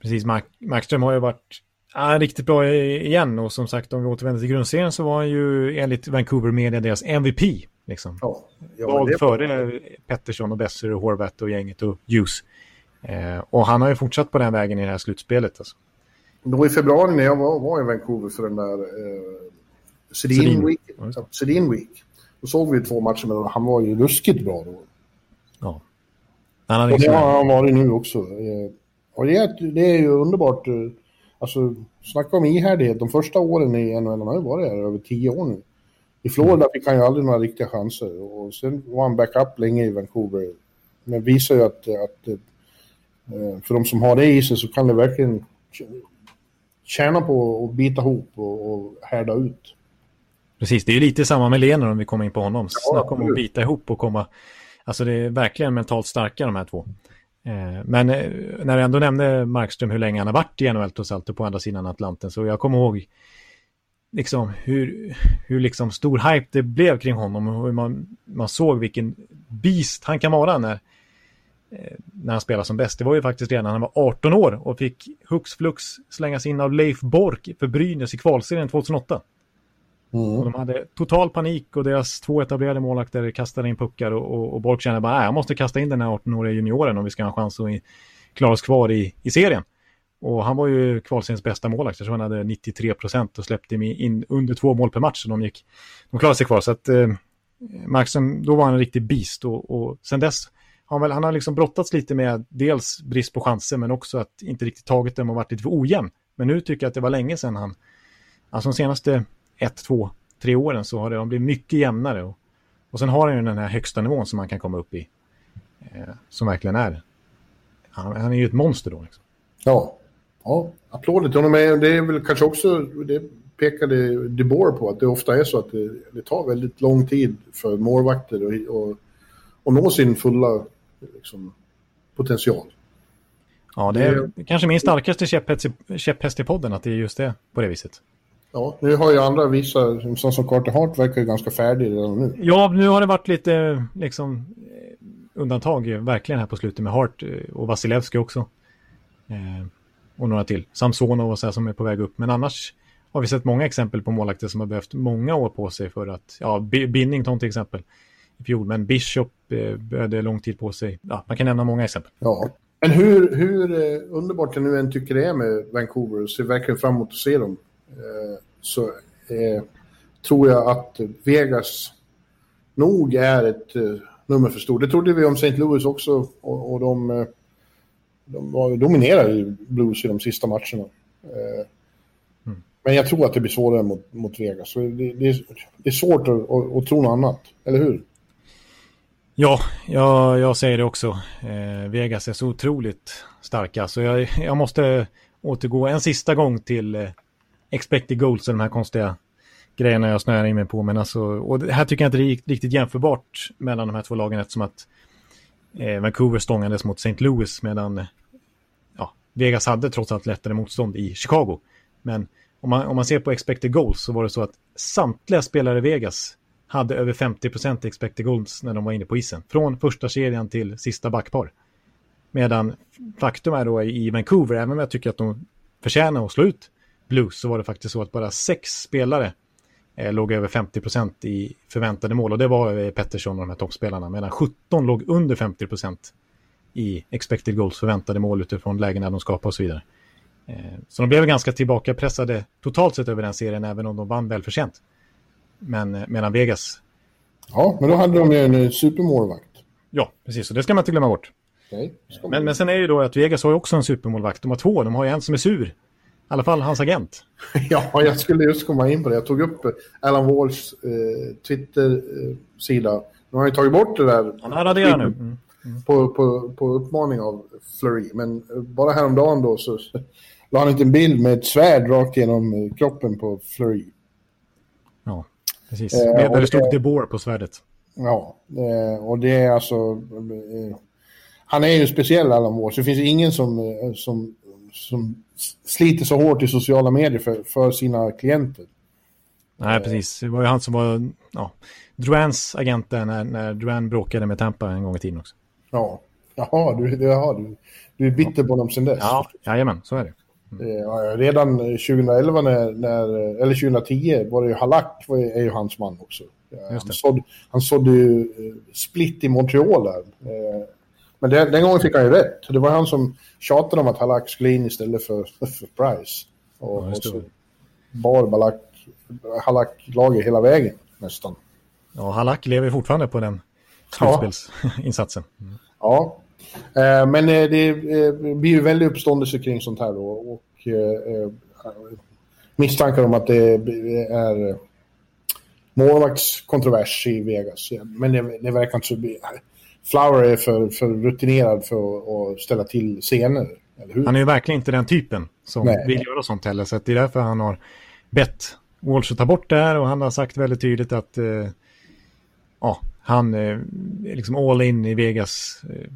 Precis, Mark, Markström har ju varit Ja, riktigt bra igen och som sagt om vi återvänder till grundserien så var han ju enligt Vancouver Media deras MVP. Liksom. Ja, ja, Vald det... före Pettersson och Besser och Horvath och gänget och Hughes. Eh, och han har ju fortsatt på den vägen i det här slutspelet. Alltså. Då i februari när jag var, var i Vancouver för den där eh, Sedin Week, Sedin Week. Då såg vi två matcher med Han var ju ruskigt bra då. Ja. Han hade och det har han varit nu också. Eh, och det är, det är ju underbart. Eh, alltså, snacka om ihärdighet. De första åren i NHL, han har ju varit här över tio år nu. I Florida fick han ju aldrig några riktiga chanser. Och sen var han backup länge i Vancouver. Men visar ju att, att eh, för de som har det i sig så kan det verkligen tjäna på att bita ihop och, och härda ut. Precis, det är ju lite samma med Lener om vi kommer in på honom. Snacka om att bita ihop och komma... Alltså det är verkligen mentalt starka de här två. Eh, men eh, när jag ändå nämnde Markström hur länge han har varit i NHL trots allt på andra sidan Atlanten så jag kommer ihåg liksom hur, hur liksom stor hype det blev kring honom och hur man, man såg vilken beast han kan vara när, eh, när han spelar som bäst. Det var ju faktiskt redan när han var 18 år och fick hux flux slängas in av Leif Bork för Brynäs i kvalserien 2008. Mm. Och de hade total panik och deras två etablerade målvakter kastade in puckar och, och, och Bork kände bara jag måste kasta in den här 18-åriga junioren om vi ska ha en chans att klara oss kvar i, i serien. Och han var ju kvalseriens bästa målvakt, så han hade 93 procent och släppte in under två mål per match. Så de, gick, de klarade sig kvar. Så att eh, Markström, då var han en riktig beast och, och sen dess han, väl, han har liksom brottats lite med dels brist på chanser men också att inte riktigt tagit dem och varit lite för ojämn. Men nu tycker jag att det var länge sedan han, alltså de senaste ett, två, tre åren så har det blivit mycket jämnare. Och, och sen har han ju den här högsta nivån som man kan komma upp i. Eh, som verkligen är. Han, han, är ju ett monster då. Liksom. Ja, ja applåder till honom. Det är väl kanske också, det pekade DeBoer på, att det ofta är så att det, det tar väldigt lång tid för målvakter att nå sin fulla liksom, potential. Ja, det är det, kanske min starkaste käpphäst i, käpphäst i podden, att det är just det på det viset. Ja, nu har ju andra vissa, som som Carter Hart verkar ganska färdig redan nu. Ja, nu har det varit lite liksom eh, undantag verkligen här på slutet med Hart eh, och Vasilevski också. Eh, och några till. Samsonov och så här som är på väg upp. Men annars har vi sett många exempel på målakter som har behövt många år på sig för att, ja, Binnington till exempel i fjol, men Bishop eh, behövde lång tid på sig. Ja, man kan nämna många exempel. Ja, men hur, hur eh, underbart jag nu än tycker det är med Vancouver, så ser verkligen fram emot att se dem Eh, så eh, tror jag att Vegas nog är ett eh, nummer för stort. Det trodde vi om St. Louis också och, och de, de var, dominerade ju Blues i de sista matcherna. Mm. Men jag tror att det blir svårare mot, mot Vegas. Det, det, är, det är svårt att, att, att, tro något annat, eller hur? Ja, jag, jag säger det också. Eh, Vegas är så otroligt starka. Så jag, jag måste återgå en sista gång till eh, expected goals och de här konstiga grejerna jag snöar in mig på. Men alltså, och här tycker jag inte det är riktigt jämförbart mellan de här två lagen eftersom att eh, Vancouver stångades mot St. Louis medan ja, Vegas hade trots allt lättare motstånd i Chicago. Men om man, om man ser på expected goals så var det så att samtliga spelare i Vegas hade över 50% expected goals när de var inne på isen. Från första serien till sista backpar. Medan faktum är då i Vancouver, även om jag tycker att de förtjänar att slå ut Blues så var det faktiskt så att bara sex spelare eh, låg över 50 procent i förväntade mål och det var eh, Pettersson och de här toppspelarna medan 17 låg under 50 procent i expected goals förväntade mål utifrån lägena de skapade och så vidare. Eh, så de blev ganska tillbakapressade totalt sett över den serien även om de vann välförtjänt. Men eh, medan Vegas... Ja, men då hade de ju en eh, supermålvakt. Ja, precis. Och det ska man inte glömma bort. Okay. Men, men sen är det ju då att Vegas har ju också en supermålvakt. De har två. De har ju en som är sur i alla fall hans agent. [laughs] ja, jag skulle just komma in på det. Jag tog upp Alan Walls eh, Twitter-sida. Nu har han ju tagit bort det där. Han har raderat nu. Mm. Mm. På, på, på uppmaning av Flurry. Men bara häromdagen då så [laughs] la han inte en bild med ett svärd rakt genom eh, kroppen på Flurry. Ja, precis. Eh, Där det stod DeBoer på svärdet. Ja, och det är alltså... Eh, han är ju speciell Alan Walsh. Det finns ingen som, eh, som, som sliter så hårt i sociala medier för, för sina klienter. Nej, precis. Det var ju han som var ja, Drouins agent när, när Drouin bråkade med Tampa en gång i tiden också. Ja, Jaha, du, jaha, du, du är bitter på dem sen dess. Ja, jajamän, så är det. Mm. Redan 2011, när, när, eller 2010, var det ju Halak är ju hans man också. Han sådde, han sådde ju split i Montreal där. Men det, den gången fick han ju rätt. Det var han som tjatade om att Halak skulle in istället för, [laughs] för Price. Och, ja, och så bar Balak, Halak laget hela vägen nästan. Ja, Halak lever fortfarande på den slutspelsinsatsen. Ja, eh, men eh, det eh, blir ju väldigt uppståndelse kring sånt här då. Och eh, misstankar om att det är målvaktskontrovers i Vegas. Men det, det verkar inte så... Flower är för, för rutinerad för att ställa till scener. Han är ju verkligen inte den typen som Nej. vill göra sånt heller. Så det är därför han har bett Walsh att ta bort det här och han har sagt väldigt tydligt att eh, ja, han eh, är liksom all in i Vegas eh,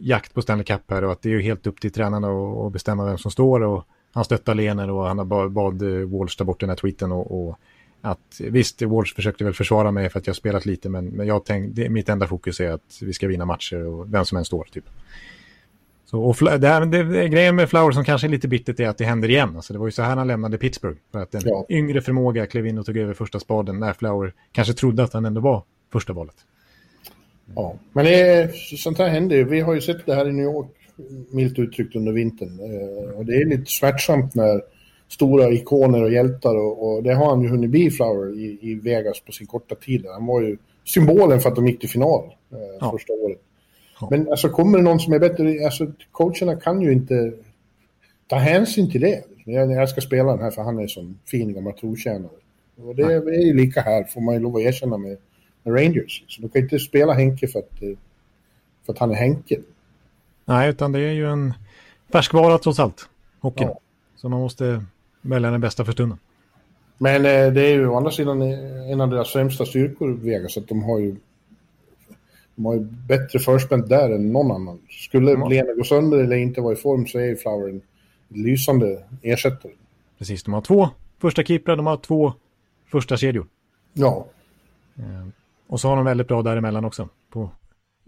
jakt på Stanley Cup här och att det är helt upp till tränarna att bestämma vem som står och han stöttar Lener och han har bad, bad eh, Walsh ta bort den här tweeten och, och att visst, Walsh försökte väl försvara mig för att jag spelat lite, men, men jag tänkte, mitt enda fokus är att vi ska vinna matcher och vem som än står, typ. Så, och det, här, det, det, grejen med Flower som kanske är lite bittert är att det händer igen. Alltså, det var ju så här han lämnade Pittsburgh. För att en ja. yngre förmåga klev in och tog över första spaden när Flower kanske trodde att han ändå var första valet. Ja, men det, sånt här händer ju. Vi har ju sett det här i New York, milt uttryckt, under vintern. Eh, och det är lite smärtsamt när stora ikoner och hjältar och, och det har han ju hunnit bli Flower i, i, Vegas på sin korta tid. Han var ju symbolen för att de gick till final eh, ja. första året. Ja. Men alltså kommer det någon som är bättre, alltså coacherna kan ju inte ta hänsyn till det. Jag, jag ska spela den här för han är sån fin gammal trotjänare. Och det, det är ju lika här, får man ju lov att erkänna med Rangers. Så du kan inte spela Henke för att, för att han är Henke. Nej, utan det är ju en färskvara trots allt, hockeyn. Ja. Så man måste välja den bästa för stunden. Men eh, det är ju å andra sidan en av deras främsta styrkor, Vegas, att de har ju de har ju bättre förspänt där än någon annan. Skulle mm. Lena gå sönder eller inte vara i form så är Flower en lysande ersättare. Precis, de har två första keeprar, de har två första kedjor. Ja. Eh, och så har de väldigt bra däremellan också på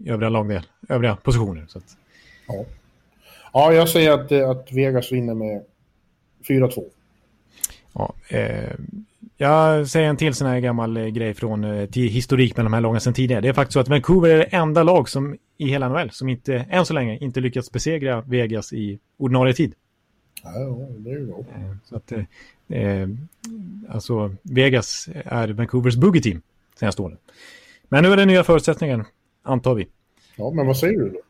övriga lagdel, övriga positioner. Så att... ja. ja, jag säger att, att Vegas vinner med 4-2. Ja, eh, jag säger en till sån här gammal eh, grej från eh, historik med de här lagen sedan tidigare. Det är faktiskt så att Vancouver är det enda lag som i hela NHL som inte, än så länge, inte lyckats besegra Vegas i ordinarie tid. Ja, det är ju bra. Eh, så att, eh, alltså, Vegas är Vancouvers boogie-team senaste åren. Men nu är det nya förutsättningar, antar vi. Ja, men vad säger du då?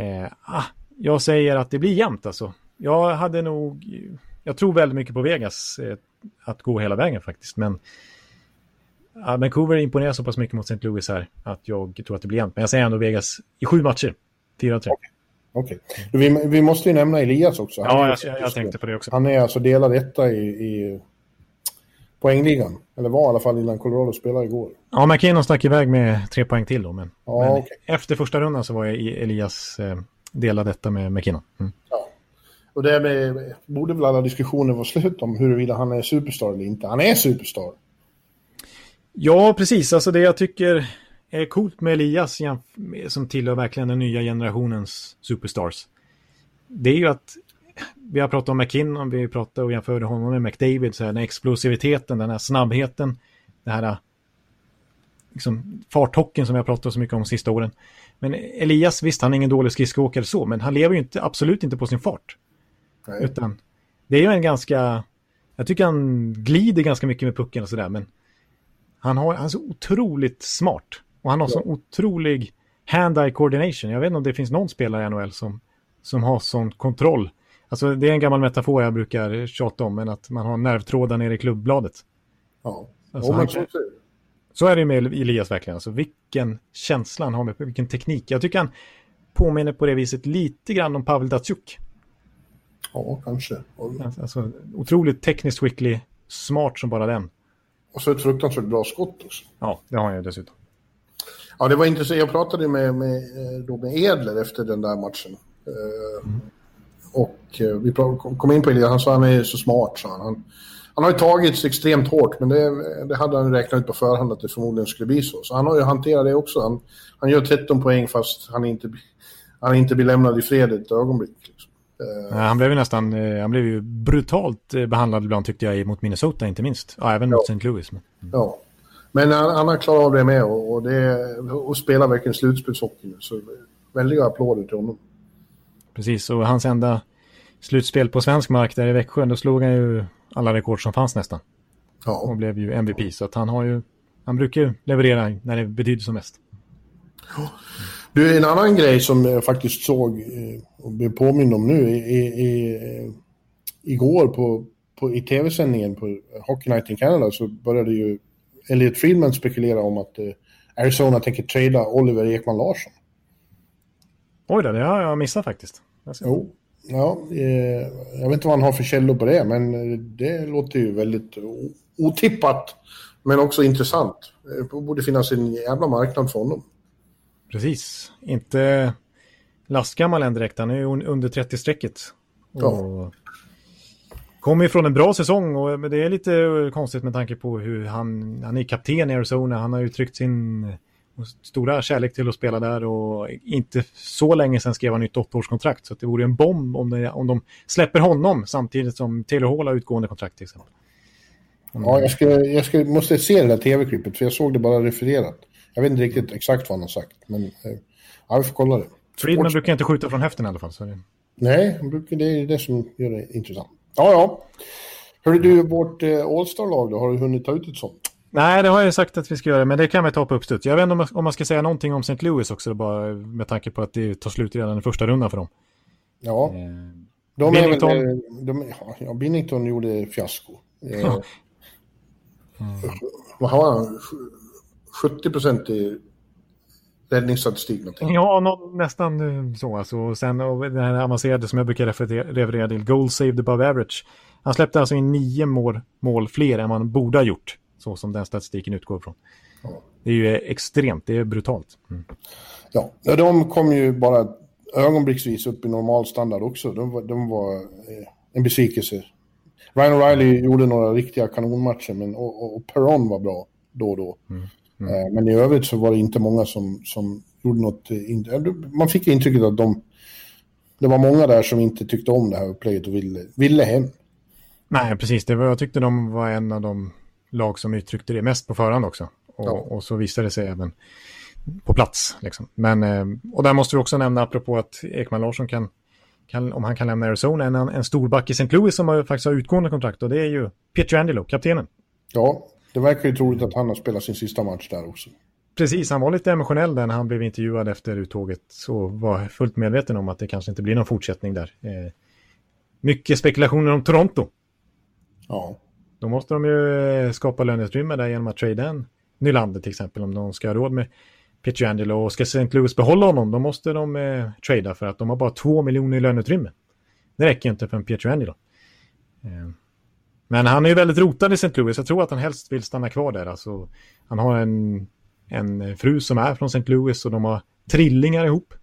Eh, ah, jag säger att det blir jämnt alltså. Jag hade nog jag tror väldigt mycket på Vegas eh, att gå hela vägen faktiskt. Men ja, Vancouver imponerar så pass mycket mot St. Louis här att jag tror att det blir jämnt. Men jag säger ändå Vegas i sju matcher. 4-3. Okej. Okay. Vi, vi, måste ju nämna Elias också. Han ja, jag, jag, tänkte på det också. Han är alltså delad etta i, i poängligan. Eller var i alla fall innan Colorado spelade igår. Ja, McKinnon stack iväg med tre poäng till då. Men, ja, men okay. efter första rundan så var jag i Elias eh, delad etta med McKinnon. Mm. Ja. Och det med, borde väl alla diskussioner vara slut om huruvida han är superstar eller inte. Han är superstar. Ja, precis. Alltså det jag tycker är coolt med Elias som tillhör verkligen den nya generationens superstars. Det är ju att vi har pratat om McKinnon, vi pratade och jämförde honom med McDavid, så här, den explosiviteten, den här snabbheten, den här liksom, farthocken som vi har pratat så mycket om de sista åren. Men Elias, visst, han är ingen dålig skridskoåkare så, men han lever ju inte, absolut inte på sin fart. Nej. Utan det är ju en ganska... Jag tycker han glider ganska mycket med pucken och sådär, men han, har, han är så otroligt smart. Och han har ja. så otrolig hand-eye coordination. Jag vet inte om det finns någon spelare i NHL som, som har sån kontroll. Alltså det är en gammal metafor jag brukar tjata om, men att man har nervtrådar nere i klubbbladet. Ja, alltså, han, så är det med Elias verkligen. Alltså vilken känsla han har med vilken teknik. Jag tycker han påminner på det viset lite grann om Pavel Datsjuk. Ja, kanske. Alltså, otroligt tekniskt skicklig, smart som bara den. Och så ett fruktansvärt bra skott också. Ja, det har han ju dessutom. Ja, det var intressant. Jag pratade med, med, eh, då med Edler efter den där matchen. Mm. Och eh, vi kom in på Elias, han sa att han är så smart. Så han. han har ju tagits extremt hårt, men det, det hade han räknat ut på förhand att det förmodligen skulle bli så. Så han har ju hanterat det också. Han, han gör 13 poäng fast han inte, han inte blir lämnad i fred ett ögonblick. Liksom. Ja, han blev ju nästan, eh, han blev ju brutalt eh, behandlad ibland tyckte jag mot Minnesota inte minst. Ja, även mot St. Louis. Men... Ja. Men han, han har klarat av det med och, och, det, och spelar verkligen slutspelshockey nu. Så väldiga applåder till honom. Precis, och hans enda slutspel på svensk mark där i Växjö, då slog han ju alla rekord som fanns nästan. Ja. Och blev ju MVP, så att han har ju, han brukar ju leverera när det betyder som mest. Du, en annan grej som jag faktiskt såg eh, och blev påmind om nu i, i, igår på, på, i tv-sändningen på Hockey Night in Canada så började ju Elliot Friedman spekulera om att eh, Arizona tänker trada Oliver Ekman Larsson. Oj då, det har jag missat faktiskt. Jag. Jo, ja, eh, jag vet inte vad han har för källor på det, men eh, det låter ju väldigt otippat. Men också intressant. Det borde finnas en jävla marknad för honom. Precis, inte lastgammal än direkt, han är ju un- under 30-strecket. Ja. Kommer ju från en bra säsong, och, men det är lite eh, konstigt med tanke på hur han, han är kapten i Arizona, han har uttryckt sin eh, stora kärlek till att spela där och inte så länge sedan skrev han nytt åttaårskontrakt. Så det vore en bomb om, det, om de släpper honom samtidigt som Taylor Hall har utgående kontrakt till exempel. Ja, jag, ska, jag ska, måste se det där tv-klippet, för jag såg det bara refererat. Jag vet inte riktigt exakt vad han har sagt, men eh, ja, vi får kolla det. Friedman brukar inte skjuta från höften i alla fall. Så det... Nej, det är det som gör det intressant. Ja, ja. Hörru du, vårt eh, All-Star-lag då, har du hunnit ta ut ett sånt? Nej, det har jag sagt att vi ska göra, men det kan vi ta på uppstuds. Jag vet inte om, man ska säga någonting om St. Louis också, bara med tanke på att det tar slut redan i första rundan för dem. Ja, Eh, de är väl... Binnington. eh, De, ja, Binnington gjorde fiasko. Eh, Ja. Vad har han? 70 procent i räddningsstatistik någonting. Ja, nå, nästan så. Alltså. Och sen och det här avancerade som jag brukar referera, referera till, goal saved above average. Han släppte alltså in nio mål, mål fler än man borde ha gjort, så som den statistiken utgår från. Ja. Det är ju extremt, det är brutalt. Mm. Ja, de kom ju bara ögonblicksvis upp i normal standard också. De var, de var eh, en besvikelse. Ryan O'Reilly gjorde några riktiga kanonmatcher, men, och, och, Perron var bra då och då. Eh, men i övrigt så var det inte många som, som gjorde något... eh, man fick intrycket att de... Det var många där som inte tyckte om det här upplägget och ville, ville hem. Nej, precis. Det var, jag tyckte de var en av de lag som uttryckte det mest på förhand också. Och, Ja. och så visade det sig även på plats. Liksom. Men, eh, och där måste vi också nämna, apropå att Ekman Larsson kan, kan om han kan lämna Arizona, en, en storback i St. Louis som har, faktiskt har utgående kontrakt. Och det är ju Pietrangelo, kaptenen. Ja, det verkar ju troligt att han har spelat sin sista match där också. Precis, han var lite emotionell där när han blev intervjuad efter uttåget. Så var fullt medveten om att det kanske inte blir någon fortsättning där. Eh, mycket spekulationer om Toronto. Ja, Då måste de ju skapa löneutrymme där genom att trada en Nylander till exempel om de ska ha råd med Pietrangelo och ska St. Louis behålla honom då måste de eh, trada för att de har bara två miljoner i löneutrymme. Det räcker inte för en Pietrangelo. Eh, men han är ju väldigt rotad i St. Louis. Jag tror att han helst vill stanna kvar där. Alltså, han har en, en fru som är från St. Louis och de har trillingar ihop.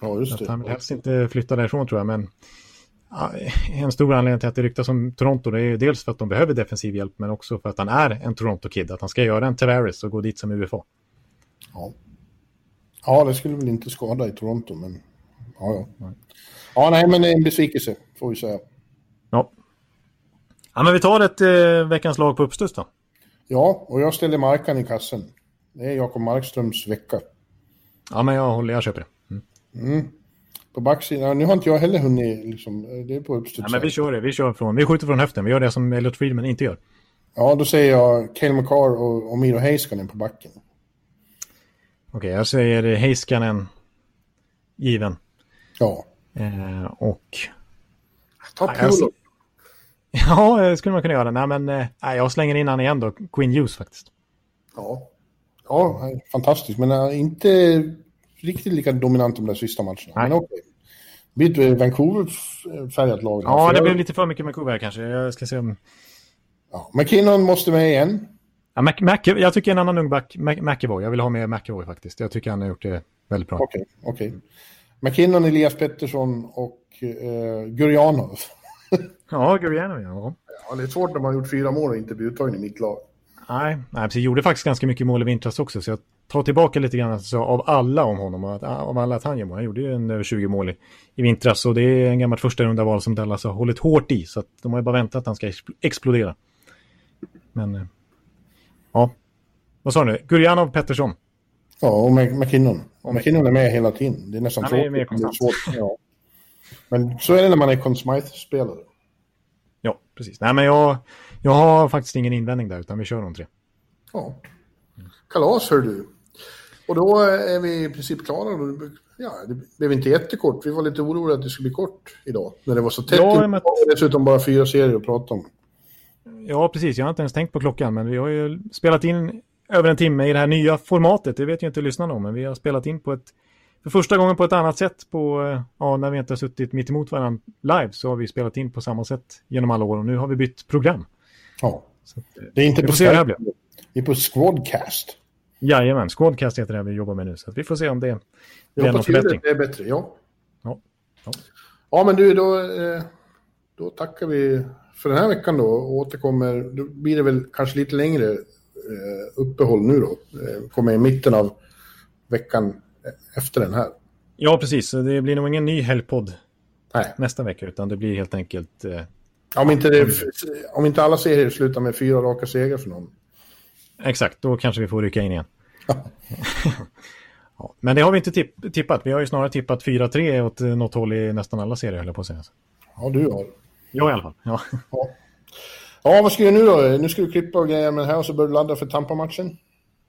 ja just Att det. han vill helst inte flytta därifrån tror jag, men en stor anledning till att det ryktas om Toronto det är ju dels för att de behöver defensiv hjälp, men också för att han är en Toronto-kid, att han ska göra en Tavares och gå dit som UFA. Ja. ja, det skulle väl inte skada i Toronto, men... Ja, ja. Ja, nej, men en besvikelse, får vi säga. Ja. Ja, men vi tar ett eh, veckans lag på uppstuds då. Ja, och jag ställer Markan i kassen. Det är Jakob Markströms vecka. Ja, men jag håller, jag köper det. Mm. På backsidan, nu har inte jag heller hunnit, liksom, det är på uppstuds. Ja, men vi kör det, vi kör från, vi skjuter från höften, vi gör det som Elliot Friedman inte gör. Ja, då säger jag Cale McCarr och, och Miro Heiskanen på backen. Okej, jag säger Heiskanen given. Ja. Eh, och Ta Pulo. [laughs] ja, det skulle man kunna göra. Nej, men eh, nej, jag slänger in han igen då, Quinn Hughes faktiskt. Ja. Ja, fantastiskt. Men äh, inte riktigt lika dominant de där sista matcherna. Nej. Men okej. Det blir ett Vancouver-färgat lag. Ja, det jag- blev lite för mycket Vancouver kanske. Jag ska se om... Ja, McKinnon måste med igen. Ja, Mac, Mac, jag tycker en annan ung back, Mac, McEvoy. Jag vill ha med McEvoy faktiskt. Jag tycker han har gjort det väldigt bra. Okej, okej. McKinnon, Elias Pettersson och uh, Gurjanov. [laughs] Ja, Guriano, ja. Ja, det är svårt när man har gjort fyra mål och inte blir uttagen i mitt lag. Nej, nej precis. Gjorde faktiskt ganska mycket mål i vintras också, så jag ta tillbaka lite grann alltså, av alla om honom, av alla att han gör mål. Han gjorde ju en över 20 mål i, i vintras och det är en gammalt första runda val som Dallas har hållit hårt i. Så att de har ju bara väntat att han ska explodera. Men, eh, ja. Vad sa du? Gurjanov Pettersson. Ja, och McKinnon. Och McKinnon är med hela tiden. Det är nästan tråkigt. Är det är svårt. [laughs] Ja. Men så är det när man är Conn Smythe-spelare. Ja, precis. Nej, men jag, jag har faktiskt ingen invändning där, utan vi kör de tre. Ja. Kalas, hör du. Och då är vi i princip klara. Ja, det blev inte jättekort. Vi var lite oroliga att det skulle bli kort idag. När det var så tätt. Ja, men... dessutom bara fyra serier att prata om. Ja, precis. Jag har inte ens tänkt på klockan, men vi har ju spelat in över en timme i det här nya formatet. Det vet ju inte lyssnarna om, men vi har spelat in på ett för första gången på ett annat sätt på, eh, ja, när vi inte har suttit mitt emot varandra live så har vi spelat in på samma sätt genom alla år och nu har vi bytt program. Ja, så, det är inte på Skype, det är på Squadcast. Jajamän, Squadcast heter det vi jobbar med nu så vi får se om det blir någon förbättring. Det är bättre, ja. Ja, ja. ja men du, då, eh, då tackar vi för den här veckan då och återkommer. Då blir det väl kanske lite längre uppehåll nu då. Kommer i mitten av veckan efter den här. Ja, precis. Det blir nog ingen ny helgpodd nästa vecka, utan det blir helt enkelt... Eh... Om, inte det, om inte alla serier slutar med fyra raka segrar för någon. Exakt, då kanske vi får rycka in igen. [laughs] ja, men det har vi inte tipp tippat. Vi har ju snarare tippat 4-3 åt något håll i nästan alla serier, höll på att säga. Ja, du har. Jag i alla fall. Ja. ja. ja, vad ska du nu då? Nu ska du klippa och grejer med det här och så börjar du ladda för Tampa-matchen.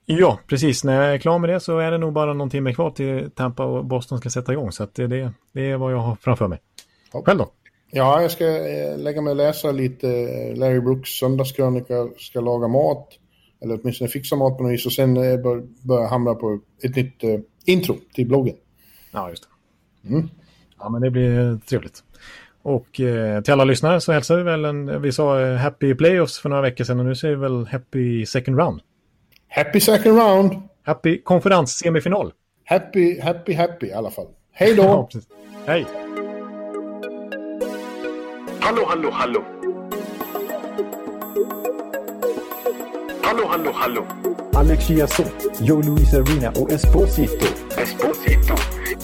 Ja, precis. När jag är klar med det så är det nog bara någon timme kvar till Tampa och Boston ska sätta igång. Så det, det är vad jag har framför mig. Ja. Själv då? Ja, jag ska eh, lägga mig och läsa lite eh, Larry Brooks söndagskrönika, ska laga mat. Eller åtminstone fixa mat på något vis och sen eh, börja bör hamra på ett nytt uh, intro till bloggen. Ja, just det. Mm. Ja, men det blir trevligt. Och eh, till alla lyssnare så hälsar vi väl en, vi sa eh, happy playoffs för några veckor sedan och nu säger vi väl happy second round. Happy second round. Happy konferenssemifinal. Happy, happy, happy i alla fall. Hej då! [laughs] ja, Hej! Hallå, hallå, hallå! Hallå, hallå, hallå! Alex Chiazot, Joe Luis Arena och Esposito. Esposito.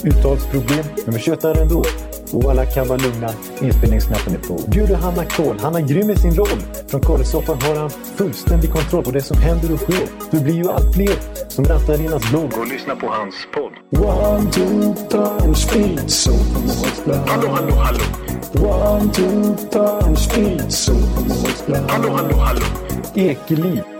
Uttalsproblem, men vi tjötar ändå. Och alla kan vara lugna, inspelningsknappen är på. Bjuder Hanna Kohl, han är grym i sin roll. Från korrespondenten har han fullständig kontroll på det som händer och sker. Det blir ju allt fler som rattar in hans blogg. Och lyssna på hans podd. One, two, three, speed, so Hallå, hallå, hallå. One, two, three, speed, so Hallå, hallå, hallå. Ekeliv,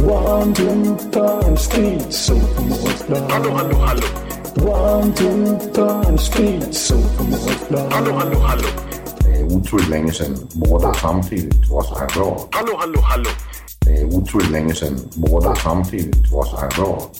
One, two, three, speed, so Hallå, hallå, hallå. One, two, three, speed, so Hallå, hallå, hallå. Det är otroligt länge sedan båda samtidigt var så här bra. Hallå, hallå, hallå. Det är otroligt länge sedan båda samtidigt var så här bra.